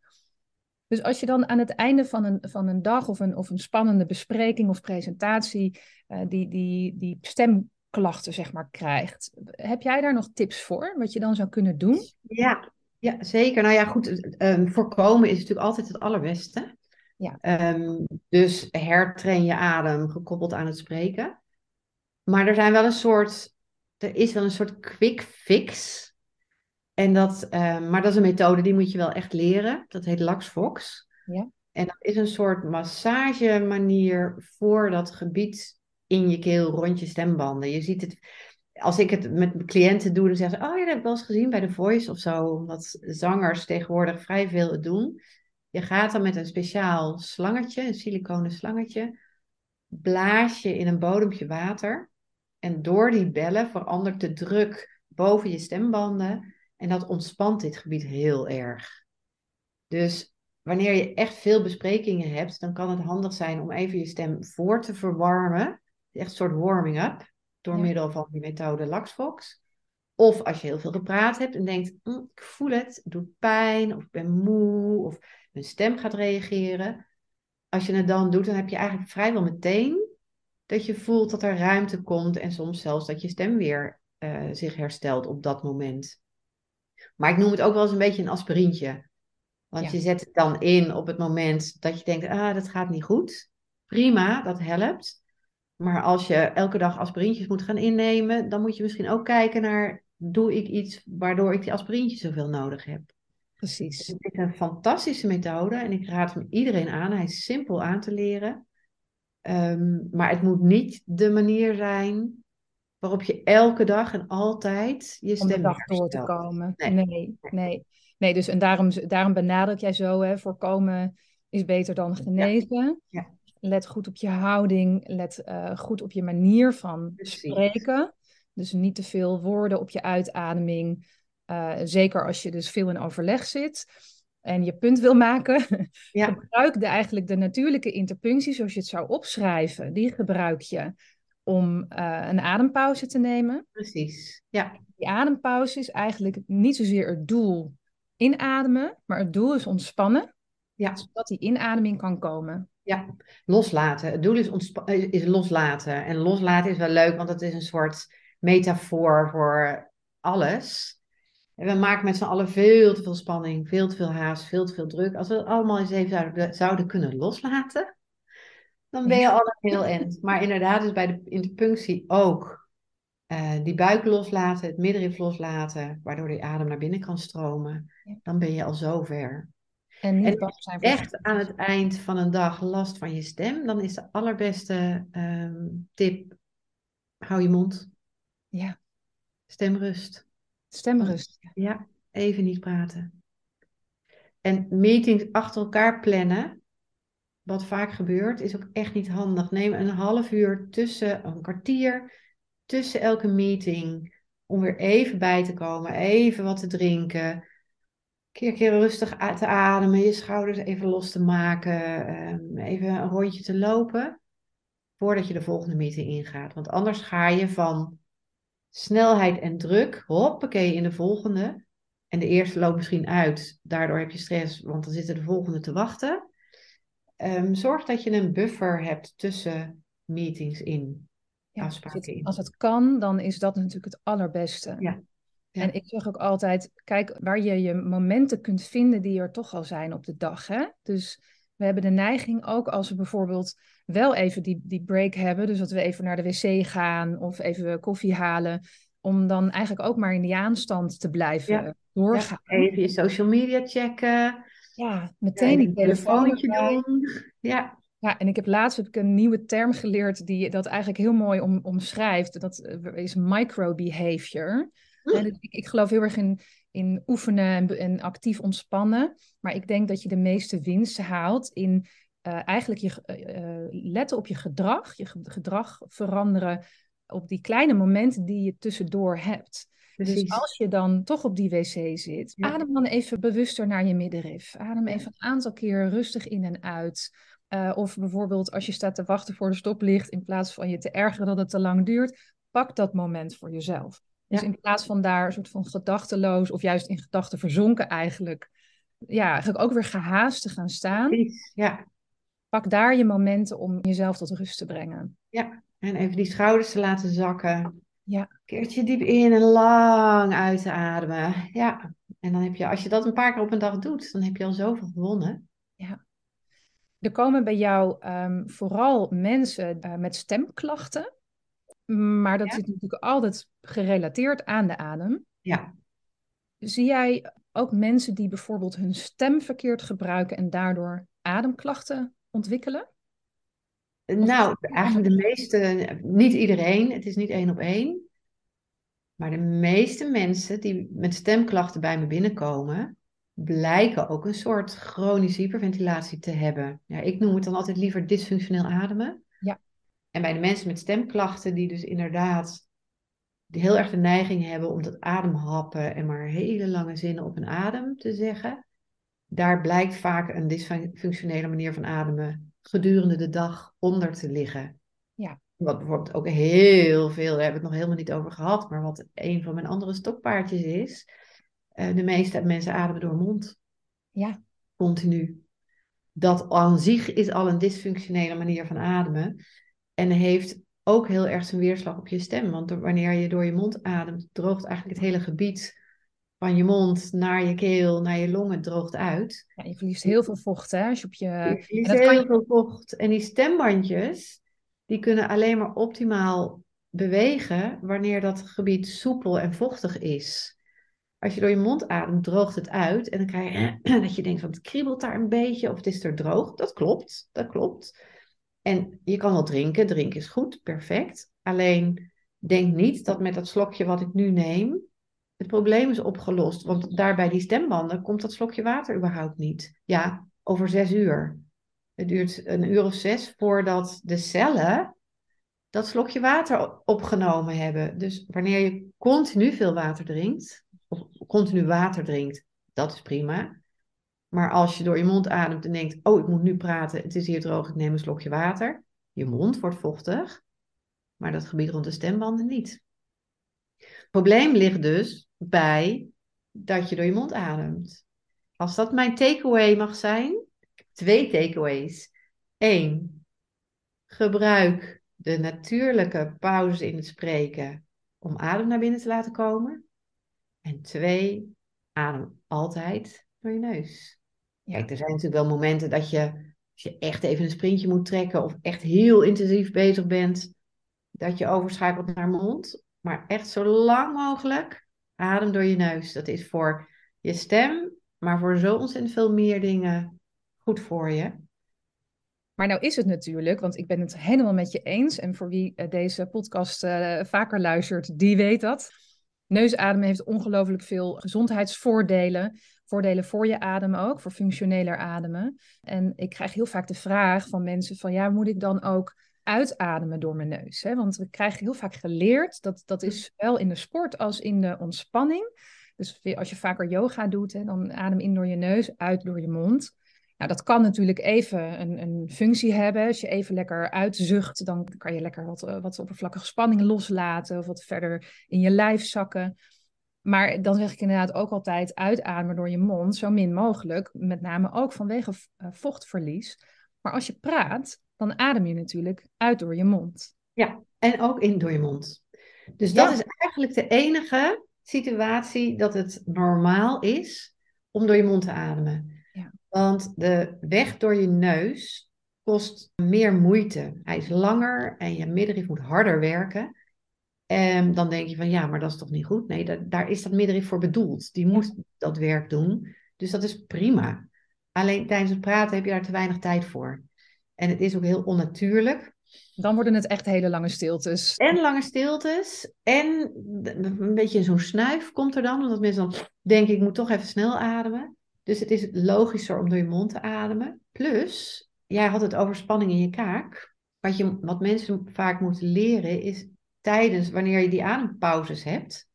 Dus als je dan aan het einde van een, van een dag of een, of een spannende bespreking of presentatie uh, die, die, die stemklachten zeg maar krijgt, heb jij daar nog tips voor, wat je dan zou kunnen doen? Ja, ja zeker. Nou ja, goed, um, voorkomen is natuurlijk altijd het allerbeste. Ja. Um, dus hertrain je adem gekoppeld aan het spreken. Maar er zijn wel een soort, er is wel een soort quick fix en dat, ehm, maar dat is een methode die moet je wel echt leren. Dat heet LaxFox. Ja. En dat is een soort massagemanier voor dat gebied in je keel rond je stembanden. Je ziet het, als ik het met cliënten doe, dan zeggen ze, oh ja, dat heb ik wel eens gezien bij The Voice of zo. Omdat zangers tegenwoordig vrij veel het doen. Je gaat dan met een speciaal slangetje, een siliconen slangetje, blaas je in een bodempje water. En door die bellen verandert de druk boven je stembanden en dat ontspant dit gebied heel erg. Dus wanneer je echt veel besprekingen hebt, dan kan het handig zijn om even je stem voor te verwarmen. Echt een soort warming-up door middel van die methode LaxFox. Of als je heel veel gepraat hebt en denkt, hm, ik voel het, het doet pijn, of ik ben moe, of mijn stem gaat reageren. Als je het dan doet, dan heb je eigenlijk vrijwel meteen dat je voelt dat er ruimte komt en soms zelfs dat je stem weer uh, zich herstelt op dat moment. Maar ik noem het ook wel eens een beetje een aspirintje. Want je zet het dan in op het moment dat je denkt, ah, dat gaat niet goed. Prima, dat helpt. Maar als je elke dag aspirintjes moet gaan innemen, dan moet je misschien ook kijken naar, doe ik iets waardoor ik die aspirintjes zoveel nodig heb? Precies. Dus het is een fantastische methode en ik raad hem iedereen aan. Hij is simpel aan te leren. Ehm, maar het moet niet de manier zijn waarop je elke dag en altijd je stem Om de dag door te komen. Nee, nee. nee. dus en daarom, daarom benadruk jij zo, hè, voorkomen is beter dan genezen. Ja. Let goed op je houding, let uh, goed op je manier van spreken. Dus niet te veel woorden op je uitademing. Uh, zeker als je dus veel in overleg zit en je punt wil maken. Ja. gebruik de, eigenlijk de natuurlijke interpunctie zoals je het zou opschrijven. Die gebruik je om uh, een adempauze te nemen. Precies, ja. Die adempauze is eigenlijk niet zozeer het doel inademen, maar het doel is ontspannen, ja. zodat die inademing kan komen. Ja, loslaten. Het doel is, is loslaten. En loslaten is wel leuk, want het is een soort metafoor voor alles. En we maken met z'n allen veel te veel spanning, veel te veel haast, veel te veel druk. Als we het allemaal eens even zouden, zouden kunnen loslaten, dan ben je al heel end. Maar inderdaad, dus bij de interpunctie ook uh, die buik loslaten, het middenrif loslaten, waardoor die adem naar binnen kan stromen. Dan ben je al zover. En, niet en zijn echt aan het eind van een dag last van je stem, dan is de allerbeste um, tip: hou je mond. Ja. Stemrust. Stemrust. Ja, even niet praten. En meetings achter elkaar plannen, wat vaak gebeurt, is ook echt niet handig. Neem een half uur tussen, een kwartier tussen elke meeting. Om weer even bij te komen, even wat te drinken. Keer keer rustig te ademen, je schouders even los te maken. Ehm, even een rondje te lopen. Voordat je de volgende meeting ingaat. Want anders ga je van snelheid en druk, hoppakee, in de volgende. En de eerste loopt misschien uit. Daardoor heb je stress, want dan zitten de volgende te wachten. Um, zorg dat je een buffer hebt tussen meetings in. Ja, afspraken in. Als het kan, dan is dat natuurlijk het allerbeste. Ja. En ik zeg ook altijd, kijk waar je je momenten kunt vinden die er toch al zijn op de dag. Hè? Dus we hebben de neiging ook als we bijvoorbeeld wel even die, die break hebben, dus dat we even naar de wc gaan of even koffie halen, om dan eigenlijk ook maar in die aanstand te blijven Ja. doorgaan. Ja, even je social media checken. Ja, meteen die telefoon telefoontje erbij. doen. Ja, Ja, en ik heb laatst heb ik een nieuwe term geleerd die dat eigenlijk heel mooi om, omschrijft. Dat is microbehavior. En ik, ik geloof heel erg in, in oefenen en, en actief ontspannen. Maar ik denk dat je de meeste winst haalt in eh, eigenlijk je, eh, eh, letten op je gedrag. Je ge- gedrag veranderen op die kleine momenten die je tussendoor hebt. precies. Dus als je dan toch op die wc zit, Ja. adem dan even bewuster naar je middenrif. Adem even een aantal keer rustig in en uit. Of bijvoorbeeld als je staat te wachten voor de stoplicht, in plaats van je te ergeren dat het te lang duurt, pak dat moment voor jezelf. Dus Ja. in plaats van daar een soort van gedachteloos of juist in gedachten verzonken eigenlijk, ja, eigenlijk ook weer gehaast te gaan staan, Ja. pak daar je momenten om jezelf tot rust te brengen. ja, en even die schouders te laten zakken. Ja. Keertje diep in en lang uit te ademen. Ja, en dan heb je, als je dat een paar keer op een dag doet, dan heb je al zoveel gewonnen. Er komen bij jou ehm, vooral mensen eh, met stemklachten, maar dat Ja. zit natuurlijk altijd gerelateerd aan de adem. Ja, Zie jij ook mensen die bijvoorbeeld hun stem verkeerd gebruiken en daardoor ademklachten ontwikkelen? nou, eigenlijk de meeste, niet iedereen, het is niet één op één. Maar de meeste mensen die met stemklachten bij me binnenkomen, blijken ook een soort chronische hyperventilatie te hebben. Ja, ik noem het dan altijd liever dysfunctioneel ademen. En bij de mensen met stemklachten, die dus inderdaad heel erg de neiging hebben om dat ademhappen en maar hele lange zinnen op een adem te zeggen, daar blijkt vaak een dysfunctionele manier van ademen gedurende de dag onder te liggen. Ja. Wat bijvoorbeeld ook heel veel, daar hebben we het nog helemaal niet over gehad, maar wat een van mijn andere stokpaardjes is, eh, de meeste mensen ademen door mond. Ja. Continu. Dat aan zich is al een dysfunctionele manier van ademen. En heeft ook heel erg zijn weerslag op je stem. Want wanneer je door je mond ademt, droogt eigenlijk het hele gebied van je mond naar je keel, naar je longen, droogt uit. Ja, je verliest heel veel vocht hè, als je op je... Je verliest kan heel je- veel vocht. En die stembandjes, die kunnen alleen maar optimaal bewegen wanneer dat gebied soepel en vochtig is. Als je door je mond ademt, droogt het uit. En dan krijg je dat je denkt van het kriebelt daar een beetje of het is er droog. Dat klopt, dat klopt. En je kan wel drinken, drinken is goed, perfect. Alleen denk niet dat met dat slokje wat ik nu neem, het probleem is opgelost. Want daar bij die stembanden komt dat slokje water überhaupt niet. Ja, over zes uur. Het duurt een uur of zes voordat de cellen dat slokje water opgenomen hebben. Dus wanneer je continu veel water drinkt, of continu water drinkt, dat is prima. Maar als je door je mond ademt en denkt, oh, ik moet nu praten, het is hier droog, ik neem een slokje water. Je mond wordt vochtig, maar dat gebied rond de stembanden niet. Het probleem ligt dus bij dat je door je mond ademt. Als dat mijn takeaway mag zijn, twee takeaways. Eén, gebruik de natuurlijke pauze in het spreken om adem naar binnen te laten komen. En twee, adem altijd door je neus. Ja. Kijk, er zijn natuurlijk wel momenten dat je, als je echt even een sprintje moet trekken of echt heel intensief bezig bent, dat je overschakelt naar mond. Maar echt zo lang mogelijk adem door je neus. Dat is voor je stem, maar voor zo ontzettend veel meer dingen goed voor je. Maar nou is het natuurlijk, want ik ben het helemaal met je eens. En voor wie eh, deze podcast eh, vaker luistert, die weet dat. Neusademen heeft ongelooflijk veel gezondheidsvoordelen. Voordelen voor je adem ook, voor functioneler ademen. En ik krijg heel vaak de vraag van mensen van, ja, moet ik dan ook uitademen door mijn neus? Hè? Want we krijgen heel vaak geleerd, dat, dat is zowel in de sport als in de ontspanning. Dus als je vaker yoga doet, hè, dan adem in door je neus, uit door je mond. Nou, dat kan natuurlijk even een, een functie hebben. Als je even lekker uitzucht, dan kan je lekker wat, eh, wat oppervlakkige spanning loslaten of wat verder in je lijf zakken. Maar dan zeg ik inderdaad ook altijd uitademen door je mond, zo min mogelijk. Met name ook vanwege eh, vochtverlies. Maar als je praat, dan adem je natuurlijk uit door je mond. Ja, en ook in door je mond. Dus Ja. dat is eigenlijk de enige situatie dat het normaal is om door je mond te ademen. Ja. Want de weg door je neus kost meer moeite. Hij is langer en je middenrif moet harder werken. En dan denk je van ja, maar dat is toch niet goed? Nee, daar, daar is dat middenrif voor bedoeld. Die moet dat werk doen. Dus dat is prima. Alleen tijdens het praten heb je daar te weinig tijd voor. En het is ook heel onnatuurlijk. Dan worden het echt hele lange stiltes. En lange stiltes. En een beetje zo'n snuif komt er dan. Omdat mensen dan denken, ik moet toch even snel ademen. Dus het is logischer om door je mond te ademen. Plus, jij had het over spanning in je kaak. Wat, je, wat mensen vaak moeten leren is tijdens, wanneer je die adempauzes hebt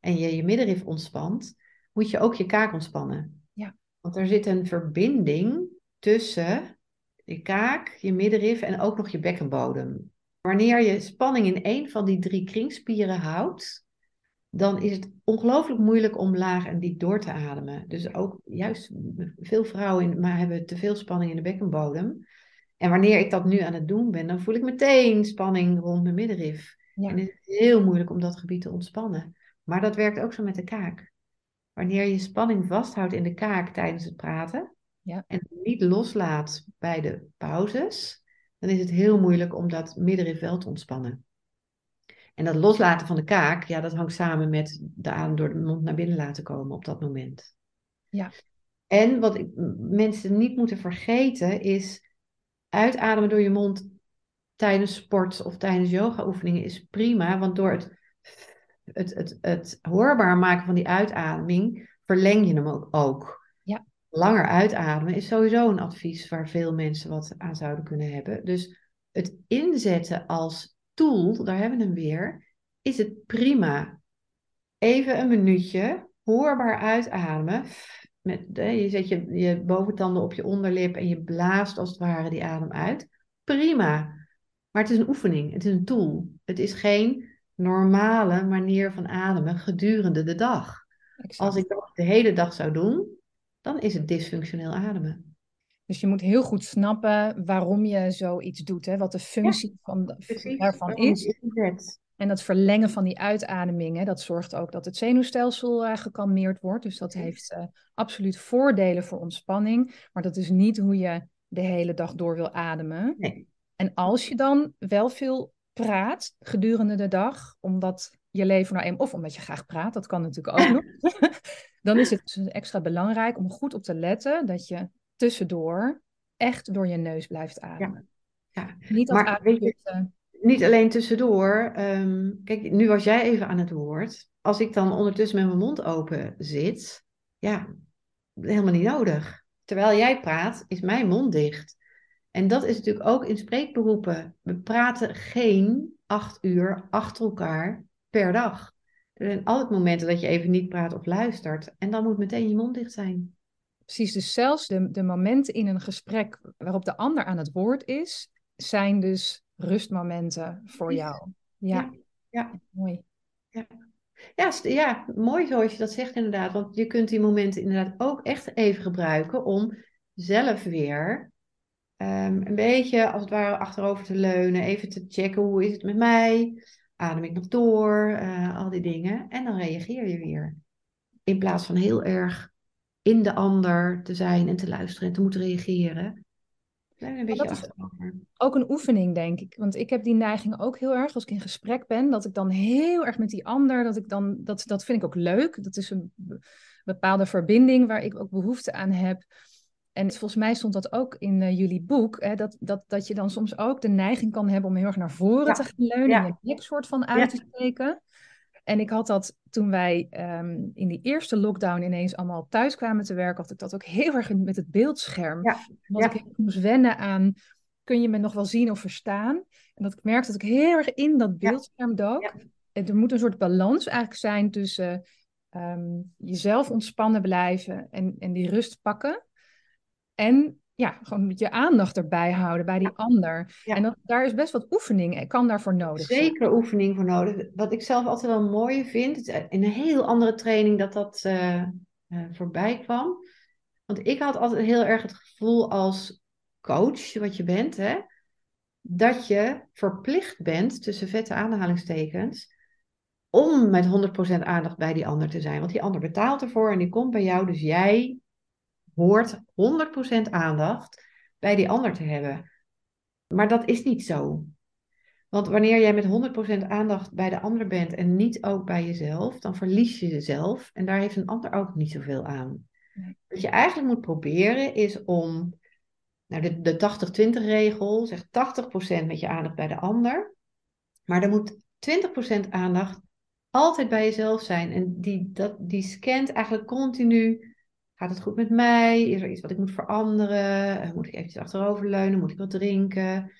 en je je middenrif ontspant, moet je ook je kaak ontspannen. Ja. Want er zit een verbinding tussen je kaak, je middenrif en ook nog je bekkenbodem. Wanneer je spanning in één van die drie kringspieren houdt, dan is het ongelooflijk moeilijk om laag en diep door te ademen. Dus ook juist veel vrouwen maar hebben te veel spanning in de bekkenbodem. En wanneer ik dat nu aan het doen ben, dan voel ik meteen spanning rond mijn middenrif. Ja. En het is heel moeilijk om dat gebied te ontspannen. Maar dat werkt ook zo met de kaak. Wanneer je spanning vasthoudt in de kaak tijdens het praten ja. en niet loslaat bij de pauzes, dan is het heel moeilijk om dat middenrif wel te ontspannen. En dat loslaten van de kaak, ja, dat hangt samen met de adem door de mond naar binnen laten komen op dat moment. Ja. En wat ik, mensen niet moeten vergeten is uitademen door je mond tijdens sport of tijdens yoga-oefeningen is prima, want door het, het, het, het hoorbaar maken van die uitademing verleng je hem ook. ook. Ja. Langer uitademen is sowieso een advies waar veel mensen wat aan zouden kunnen hebben. Dus het inzetten als tool, daar hebben we hem weer, is het prima. Even een minuutje, hoorbaar uitademen. Met, je zet je, je boventanden op je onderlip en je blaast als het ware die adem uit. Prima. Maar het is een oefening, het is een tool. Het is geen normale manier van ademen gedurende de dag. Als ik dat de hele dag zou doen, dan is het dysfunctioneel ademen. Dus je moet heel goed snappen waarom je zoiets doet, hè? wat de functie van, daarvan is. En dat verlengen van die uitademingen, dat zorgt ook dat het zenuwstelsel uh, gekalmeerd wordt. Dus dat heeft uh, absoluut voordelen voor ontspanning. Maar dat is niet hoe je de hele dag door wil ademen. Nee. En als je dan wel veel praat gedurende de dag, omdat je leven nou eenmaal, of omdat je graag praat, dat kan natuurlijk ook nog, dan is het dus extra belangrijk om goed op te letten dat je tussendoor echt door je neus blijft ademen. Ja. Niet maar weet je, niet alleen tussendoor. Ehm, kijk, nu was jij even aan het woord. Als ik dan ondertussen met mijn mond open zit, ja, helemaal niet nodig. Terwijl jij praat, is mijn mond dicht. En dat is natuurlijk ook in spreekberoepen. We praten geen acht uur achter elkaar per dag. Er zijn altijd momenten dat je even niet praat of luistert. En dan moet meteen je mond dicht zijn. Precies, dus zelfs de, de momenten in een gesprek waarop de ander aan het woord is, zijn dus rustmomenten voor jou. Ja, ja. ja. mooi. Ja. Ja, ja, mooi zoals je dat zegt inderdaad. Want je kunt die momenten inderdaad ook echt even gebruiken om zelf weer Ehm, een beetje als het ware achterover te leunen, even te checken hoe is het met mij, adem ik nog door, uh, al die dingen. En dan reageer je weer. In plaats van heel erg in de ander te zijn en te luisteren en te moeten reageren. Een beetje achterover. Ook een oefening, denk ik. Want ik heb die neiging ook heel erg als ik in gesprek ben, dat ik dan heel erg met die ander, dat ik dan, dat, dat vind ik ook leuk. Dat is een bepaalde verbinding waar ik ook behoefte aan heb. En volgens mij stond dat ook in uh, jullie boek, hè, dat, dat, dat je dan soms ook de neiging kan hebben om heel erg naar voren te gaan leunen ja. en je nek soort van uit te steken. En ik had dat toen wij um, in die eerste lockdown ineens allemaal thuis kwamen te werken, had ik dat ook heel erg met het beeldscherm. Ja. Want ik moest wennen aan, kun je me nog wel zien of verstaan? En dat ik merkte dat ik heel erg in dat beeldscherm dook. En er moet een soort balans eigenlijk zijn tussen um, jezelf ontspannen blijven en, en die rust pakken. En ja, gewoon je aandacht erbij houden bij die ander. En dat, daar is best wat oefening, kan daarvoor nodig Zeker oefening voor nodig. Wat ik zelf altijd wel mooi vind, in een heel andere training dat dat uh, uh, voorbij kwam. Want ik had altijd heel erg het gevoel als coach, wat je bent, hè, dat je verplicht bent, tussen vette aanhalingstekens, om met 100% aandacht bij die ander te zijn. Want die ander betaalt ervoor en die komt bij jou, dus jij hoort 100% aandacht bij die ander te hebben. Maar dat is niet zo. Want wanneer jij met 100% aandacht bij de ander bent en niet ook bij jezelf, dan verlies je jezelf en daar heeft een ander ook niet zoveel aan. Nee. Wat je eigenlijk moet proberen is om, nou de, de 80-20 regel zegt 80% met je aandacht bij de ander, maar er moet 20% aandacht altijd bij jezelf zijn. En die, dat, die scant eigenlijk continu, gaat het goed met mij? Is er iets wat ik moet veranderen? Eh, Moet ik eventjes achteroverleunen? Moet ik wat drinken?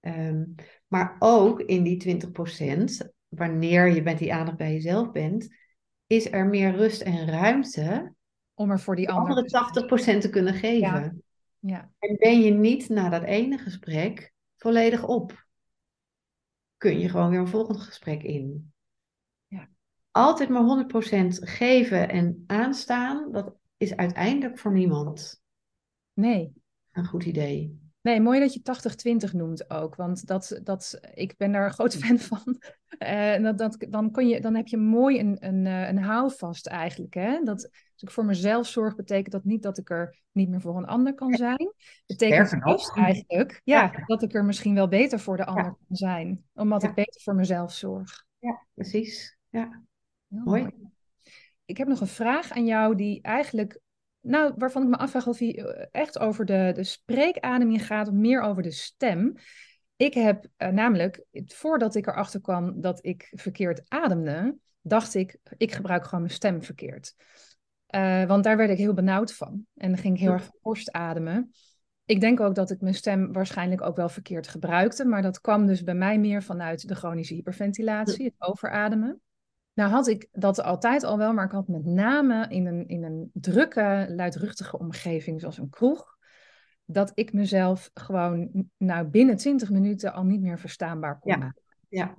Ehm, maar ook in die 20%, wanneer je met die aandacht bij jezelf bent, is er meer rust en ruimte Om er voor die andere 80% te kunnen geven. Ja, En ben je niet na dat ene gesprek volledig op, kun je gewoon weer een volgend gesprek in. Ja. Altijd maar 100% geven en aanstaan, dat is uiteindelijk voor niemand nee. een goed idee. Nee, mooi dat je 80-20 noemt ook. Want dat, dat, ik ben daar een groot fan van. Eh, dat, dat, dan, kun je, dan heb je mooi een, een, eh, een houvast eigenlijk. Hè? Dat, als ik voor mezelf zorg, betekent dat niet dat ik er niet meer voor een ander kan zijn. Betekent juist eigenlijk ja, Ja. dat ik er misschien wel beter voor de ander kan zijn. Omdat Ja. ik beter voor mezelf zorg. Ja, precies. Ja, mooi. Ik heb nog een vraag aan jou die eigenlijk, nou, waarvan ik me afvraag of die eh, echt over de, de spreekademing gaat, of meer over de stem. Ik heb eh, namelijk, voordat ik erachter kwam dat ik verkeerd ademde, dacht ik, ik gebruik gewoon mijn stem verkeerd. Eh, want daar werd ik heel benauwd van. En dan ging ik heel erg borst ademen. Ik denk ook dat ik mijn stem waarschijnlijk ook wel verkeerd gebruikte, maar dat kwam dus bij mij meer vanuit de chronische hyperventilatie, het overademen. Nou had ik dat altijd al wel, maar ik had met name in een, in een drukke, luidruchtige omgeving, zoals een kroeg, dat ik mezelf gewoon nou, binnen 20 minuten al niet meer verstaanbaar kon Ja. maken. Ja.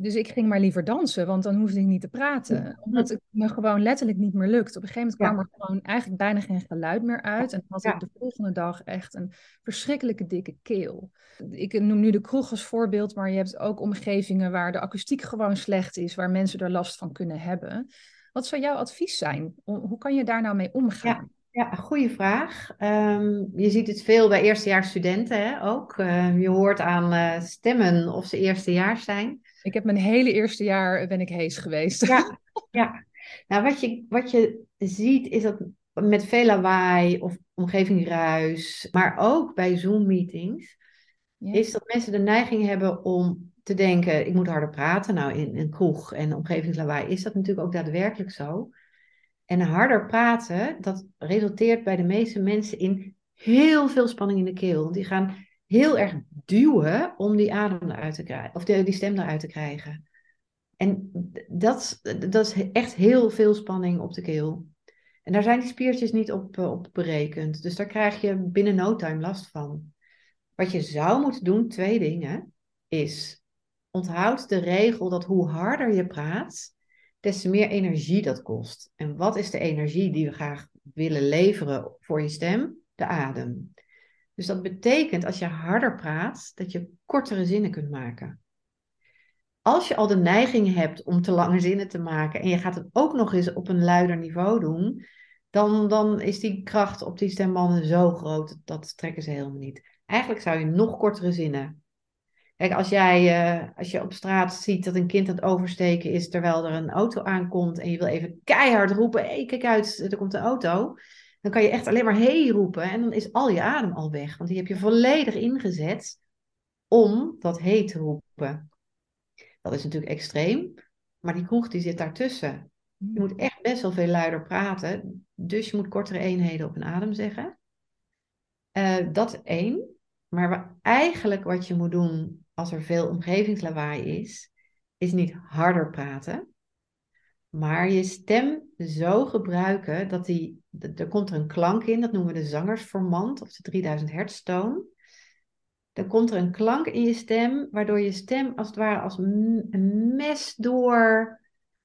Dus ik ging maar liever dansen, want dan hoefde ik niet te praten. Omdat het me gewoon letterlijk niet meer lukt. Op een gegeven moment Ja. kwam er gewoon eigenlijk bijna geen geluid meer uit. En dan had Ja. ik de volgende dag echt een verschrikkelijke dikke keel. Ik noem nu de kroeg als voorbeeld, maar je hebt ook omgevingen waar de akoestiek gewoon slecht is, waar mensen er last van kunnen hebben. Wat zou jouw advies zijn? Hoe kan je daar nou mee omgaan? Ja, goede vraag. Ehm, je ziet het veel bij eerstejaarsstudenten hè, ook. Eh, je hoort aan eh, stemmen of ze eerstejaars zijn. Ik heb mijn hele eerste jaar ben ik hees geweest. Ja, ja. Nou, wat je, wat je ziet is dat met veel lawaai of omgevingruis, maar ook bij Zoom-meetings, is dat mensen de neiging hebben om te denken, ik moet harder praten. Nou, in een kroeg en omgevingslawaai is dat natuurlijk ook daadwerkelijk zo. En harder praten, dat resulteert bij de meeste mensen in heel veel spanning in de keel. Want die gaan heel erg duwen om die adem eruit te krijgen, of de, die stem eruit te krijgen. En dat, dat is echt heel veel spanning op de keel. En daar zijn die spiertjes niet op, eh, op berekend. Dus daar krijg je binnen no time last van. Wat je zou moeten doen, twee dingen, is onthoud de regel dat hoe harder je praat, des te meer energie dat kost. En wat is de energie die we graag willen leveren voor je stem? De adem. Dus dat betekent als je harder praat, dat je kortere zinnen kunt maken. Als je al de neiging hebt om te lange zinnen te maken en je gaat het ook nog eens op een luider niveau doen, dan, dan is die kracht op die stembanden zo groot, dat, trekken ze helemaal niet. Eigenlijk zou je nog kortere zinnen. Kijk, als jij eh, als je op straat ziet dat een kind aan het oversteken is terwijl er een auto aankomt en je wil even keihard roepen, hé, hey, kijk uit, er komt een auto. Dan kan je echt alleen maar hey roepen en dan is al je adem al weg. Want die heb je volledig ingezet om dat hey te roepen. Dat is natuurlijk extreem, maar die kroeg die zit daartussen. Je moet echt best wel veel luider praten, dus je moet kortere eenheden op een adem zeggen. Eh, dat één. Maar eigenlijk wat je moet doen als er veel omgevingslawaai is, is niet harder praten, maar je stem zo gebruiken dat die, er komt er een klank in, dat noemen we de zangersformant of de 3000 hertz toon. Dan komt er een klank in je stem, waardoor je stem als het ware als een mes door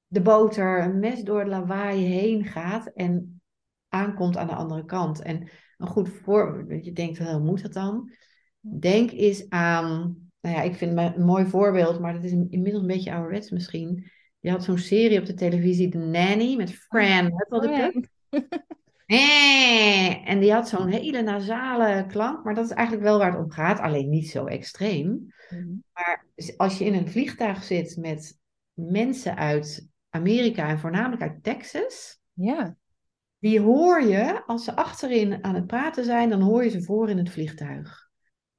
de boter, een mes door het lawaai heen gaat en aankomt aan de andere kant. En een goed voorbeeld, je denkt, hoe moet dat dan? Denk eens aan, nou ja, ik vind het een mooi voorbeeld, maar dat is inmiddels een beetje ouderwets misschien. Je had zo'n serie op de televisie, The Nanny, met Fran Huppeldepup. Eh, En die had zo'n hele nasale klank, maar dat is eigenlijk wel waar het om gaat, alleen niet zo extreem. Mhm. Maar als je in een vliegtuig zit met mensen uit Amerika en voornamelijk uit Texas, Ja. die hoor je als ze achterin aan het praten zijn, dan hoor je ze voor in het vliegtuig.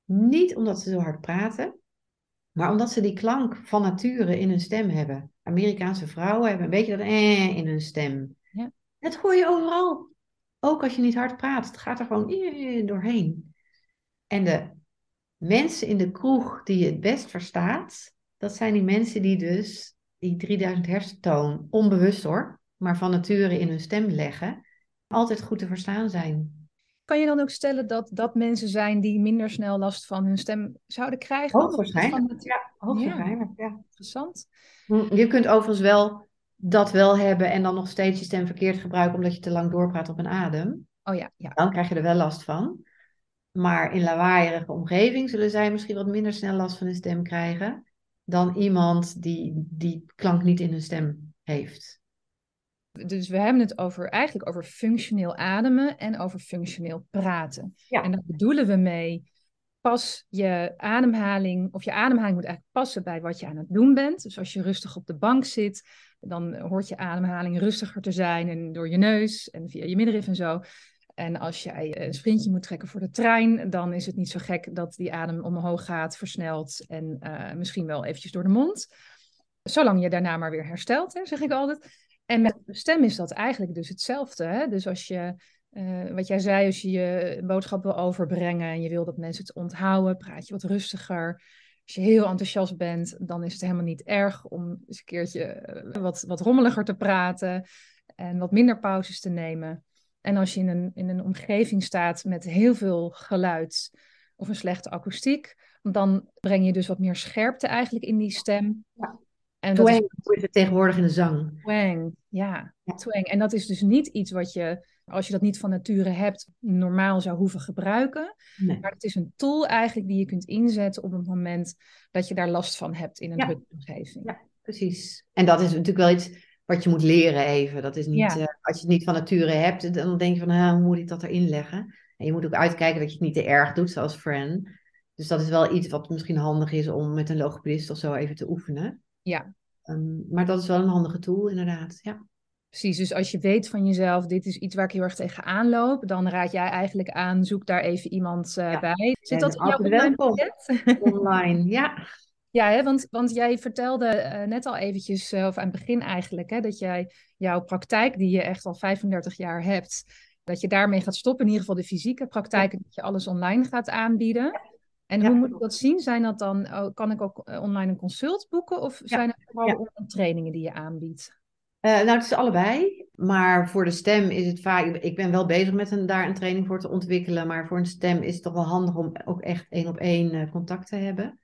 Niet omdat ze zo hard praten, maar omdat ze die klank van nature in hun stem hebben. Amerikaanse vrouwen hebben een beetje dat eh in hun stem. Ja. Dat hoor je overal. Ook als je niet hard praat. Het gaat er gewoon eh doorheen. En de mensen in de kroeg die je het best verstaat, dat zijn die mensen die dus die 3000 hersentoon, onbewust hoor, maar van nature in hun stem leggen, altijd goed te verstaan zijn. Kan je dan ook stellen dat dat mensen zijn die minder snel last van hun stem zouden krijgen? Hoogstwaarschijnlijk. Van het- Ja, hoogstwaarschijnlijk. Ja. Interessant. Hm, Je kunt overigens wel dat wel hebben en dan nog steeds je stem verkeerd gebruiken omdat je te lang doorpraat op een adem. Oh ja, ja. Dan krijg je er wel last van. Maar in lawaaierige omgeving zullen zij misschien wat minder snel last van hun stem krijgen dan iemand die die klank niet in hun stem heeft. Dus we hebben het over, eigenlijk over functioneel ademen en over functioneel praten. Ja. En daar bedoelen we mee, pas je ademhaling, of je ademhaling moet eigenlijk passen bij wat je aan het doen bent. Dus als je rustig op de bank zit, dan hoort je ademhaling rustiger te zijn en door je neus en via je middenrif en zo. En als jij een sprintje moet trekken voor de trein, dan is het niet zo gek dat die adem omhoog gaat, versnelt en eh, misschien wel eventjes door de mond. Zolang je daarna maar weer herstelt, hè, zeg ik altijd. En met de stem is dat eigenlijk dus hetzelfde. Hè? Dus als je, eh, wat jij zei, als je je boodschap wil overbrengen en je wil dat mensen het onthouden, praat je wat rustiger. Als je heel enthousiast bent, dan is het helemaal niet erg om eens een keertje eh, wat, wat rommeliger te praten en wat minder pauzes te nemen. En als je in een, in een omgeving staat met heel veel geluid of een slechte akoestiek, dan breng je dus wat meer scherpte eigenlijk in die stem. Ja. En dat is Twang is het tegenwoordig in de zang. twang, ja, Ja. twang. En dat is dus niet iets wat je, als je dat niet van nature hebt, normaal zou hoeven gebruiken. Nee. Maar het is een tool eigenlijk die je kunt inzetten op het moment dat je daar last van hebt in een Ja. omgeving. Ja. Precies. En dat is natuurlijk wel iets wat je moet leren even. Dat is niet, Ja. eh, als je het niet van nature hebt, dan denk je van, ah, hoe moet ik dat erin leggen? En je moet ook uitkijken dat je het niet te erg doet, zoals Fran. Dus dat is wel iets wat misschien handig is om met een logopedist of zo even te oefenen. Ja. Ehm, maar dat is wel een handige tool, inderdaad. Ja. Precies, dus als je weet van jezelf, dit is iets waar ik heel erg tegenaan loop, dan raad jij eigenlijk aan, zoek daar even iemand eh, Ja. bij. Zit dat in jouw online pakket? Online, ja. Ja, hè, want, want jij vertelde eh, net al eventjes, eh, of aan het begin eigenlijk, hè, dat jij jouw praktijk, die je echt al 35 jaar hebt, dat je daarmee gaat stoppen, in ieder geval de fysieke praktijk, en dat je alles online gaat aanbieden. En Ja. hoe moet ik dat zien? Zijn dat dan, oh, kan ik ook eh, online een consult boeken of zijn het vooral Ja. trainingen die je aanbiedt? Eh, nou, het is allebei. Maar voor de stem is het vaak. Ik ben wel bezig met een, daar een training voor te ontwikkelen. Maar voor een stem is het toch wel handig om ook echt één op één eh, contact te hebben.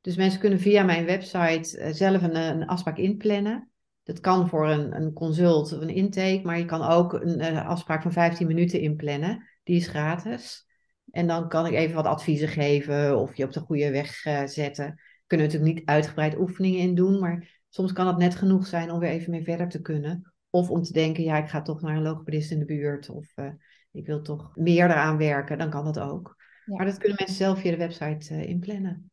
Dus mensen kunnen via mijn website zelf een, een afspraak inplannen. Dat kan voor een, een consult of een intake. Maar je kan ook een, eh, afspraak van 15 minuten inplannen. Die is gratis. En dan kan ik even wat adviezen geven of je op de goede weg eh, zetten. Kunnen natuurlijk niet uitgebreid oefeningen in doen. Maar soms kan het net genoeg zijn om weer even mee verder te kunnen. Of om te denken, ja, ik ga toch naar een logopedist in de buurt. Of eh, ik wil toch meer eraan werken. Dan kan dat ook. Ja. Maar dat kunnen mensen zelf via de website eh, inplannen.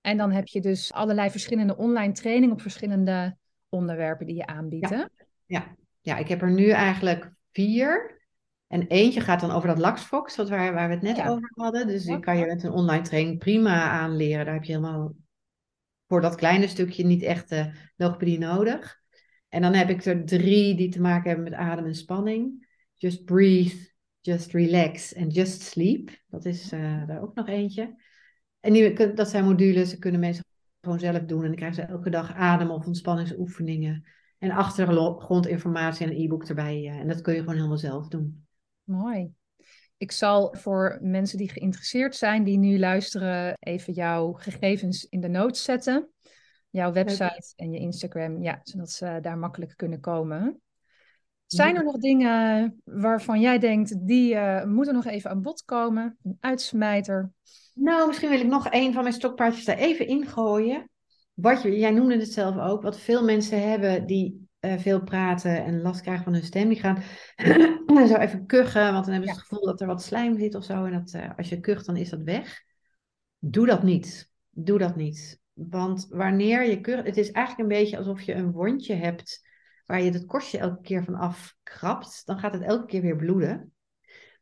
En dan heb je dus allerlei verschillende online trainingen op verschillende onderwerpen die je aanbiedt. Ja. Ja. ja, ik heb er nu eigenlijk vier. En eentje gaat dan over dat Laxfox, wat waar, waar we het net Ja. over hadden. Dus die kan je met een online training prima aanleren. Daar heb je helemaal voor dat kleine stukje niet echt eh logopedie nodig. En dan heb ik er drie die te maken hebben met adem en spanning. Just breathe, just relax en just sleep. Dat is eh, daar ook nog eentje. En die, dat zijn modules, die kunnen mensen gewoon zelf doen. En dan krijgen ze elke dag adem- of ontspanningsoefeningen. En achtergrondinformatie en een e-book erbij. eh, en dat kun je gewoon helemaal zelf doen. Mooi. Ik zal voor mensen die geïnteresseerd zijn, die nu luisteren, even jouw gegevens in de notes zetten. Jouw website en je Instagram, ja, zodat ze daar makkelijk kunnen komen. Zijn er nog dingen waarvan jij denkt, die eh, moeten nog even aan bod komen? Een uitsmijter? Nou, misschien wil ik nog een van mijn stokpaardjes daar even ingooien. Wat je, jij noemde het zelf ook, wat veel mensen hebben die eh, veel praten en last krijgen van hun stem. Die gaan zo even kuchen, want dan hebben ze het gevoel dat er wat slijm zit of zo. En dat, eh, als je kucht, dan is dat weg. Doe dat niet. Doe dat niet. Want wanneer je kuch, het is eigenlijk een beetje alsof je een wondje hebt waar je het korstje elke keer van afkrabt, dan gaat het elke keer weer bloeden.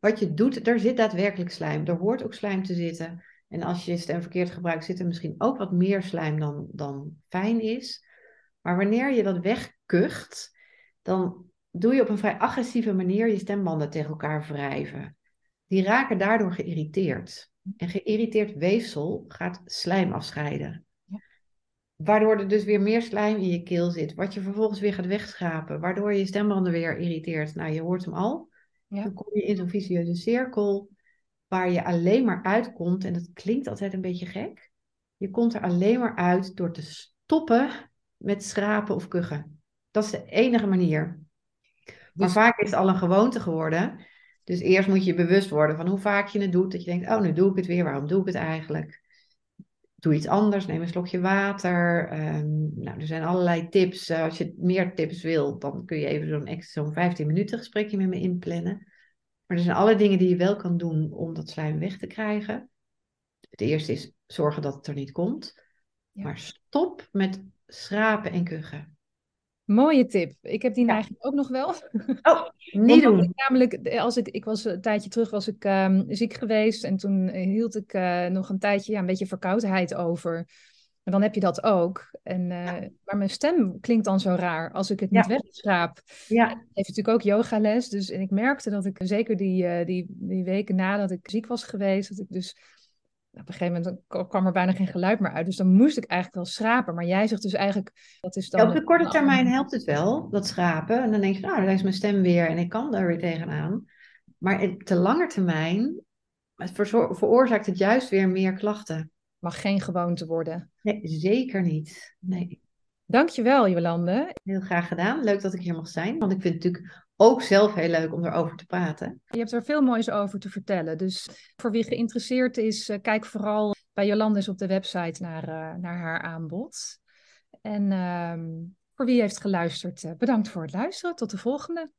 Wat je doet, er zit daadwerkelijk slijm. Er hoort ook slijm te zitten. En als je stem verkeerd gebruikt, zit er misschien ook wat meer slijm dan, dan fijn is. Maar wanneer je dat wegkucht, dan doe je op een vrij agressieve manier je stembanden tegen elkaar wrijven. Die raken daardoor geïrriteerd. En geïrriteerd weefsel gaat slijm afscheiden. Waardoor er dus weer meer slijm in je keel zit, wat je vervolgens weer gaat wegschrapen, waardoor je stembanden weer irriteert. Nou, je hoort hem al. Ja. Dan kom je in zo'n vicieuze cirkel waar je alleen maar uitkomt, en dat klinkt altijd een beetje gek. Je komt er alleen maar uit door te stoppen met schrapen of kuchen. Dat is de enige manier. Maar dus- vaak is het al een gewoonte geworden. Dus eerst moet je bewust worden van hoe vaak je het doet. Dat je denkt, oh, nu doe ik het weer. Waarom doe ik het eigenlijk? Doe iets anders. Neem een slokje water. Um, nou, er zijn allerlei tips. Uh, als je meer tips wil, dan kun je even zo'n extra zo'n 15 minuten gesprekje met me inplannen. Maar er zijn alle dingen die je wel kan doen om dat slijm weg te krijgen. Het eerste is zorgen dat het er niet komt. Maar stop met schrapen en kuchen. Mooie tip. Ik heb die neiging ook nog wel. Oh, niet doen. Ik, namelijk, als ik, ik was een tijdje terug was ik um, ziek geweest en toen hield ik uh, nog een tijdje ja, een beetje verkoudheid over. En dan heb je dat ook. En, uh, ja. Maar mijn stem klinkt dan zo raar als ik het niet ja. wegschraap. Ja. Ik heeft natuurlijk ook yogales. Dus en ik merkte dat ik zeker die, uh, die, die weken nadat ik ziek was geweest, dat ik dus op een gegeven moment kwam er bijna geen geluid meer uit. Dus dan moest ik eigenlijk wel schrapen. Maar jij zegt dus eigenlijk, dat is dan... Ja, op de korte termijn helpt het wel, dat schrapen. En dan denk je, nou, daar is mijn stem weer en ik kan daar weer tegenaan. Maar op de lange termijn het veroorzaakt het juist weer meer klachten. Mag geen gewoonte worden. Nee, zeker niet. Nee. Dankjewel, Jolande. Heel graag gedaan. Leuk dat ik hier mag zijn. Want ik vind het natuurlijk ook zelf heel leuk om erover te praten. Je hebt er veel moois over te vertellen. Dus voor wie geïnteresseerd is, eh, kijk vooral bij Jolandes op de website naar, uh, naar haar aanbod. En uh, voor wie heeft geluisterd, uh, bedankt voor het luisteren. Tot de volgende.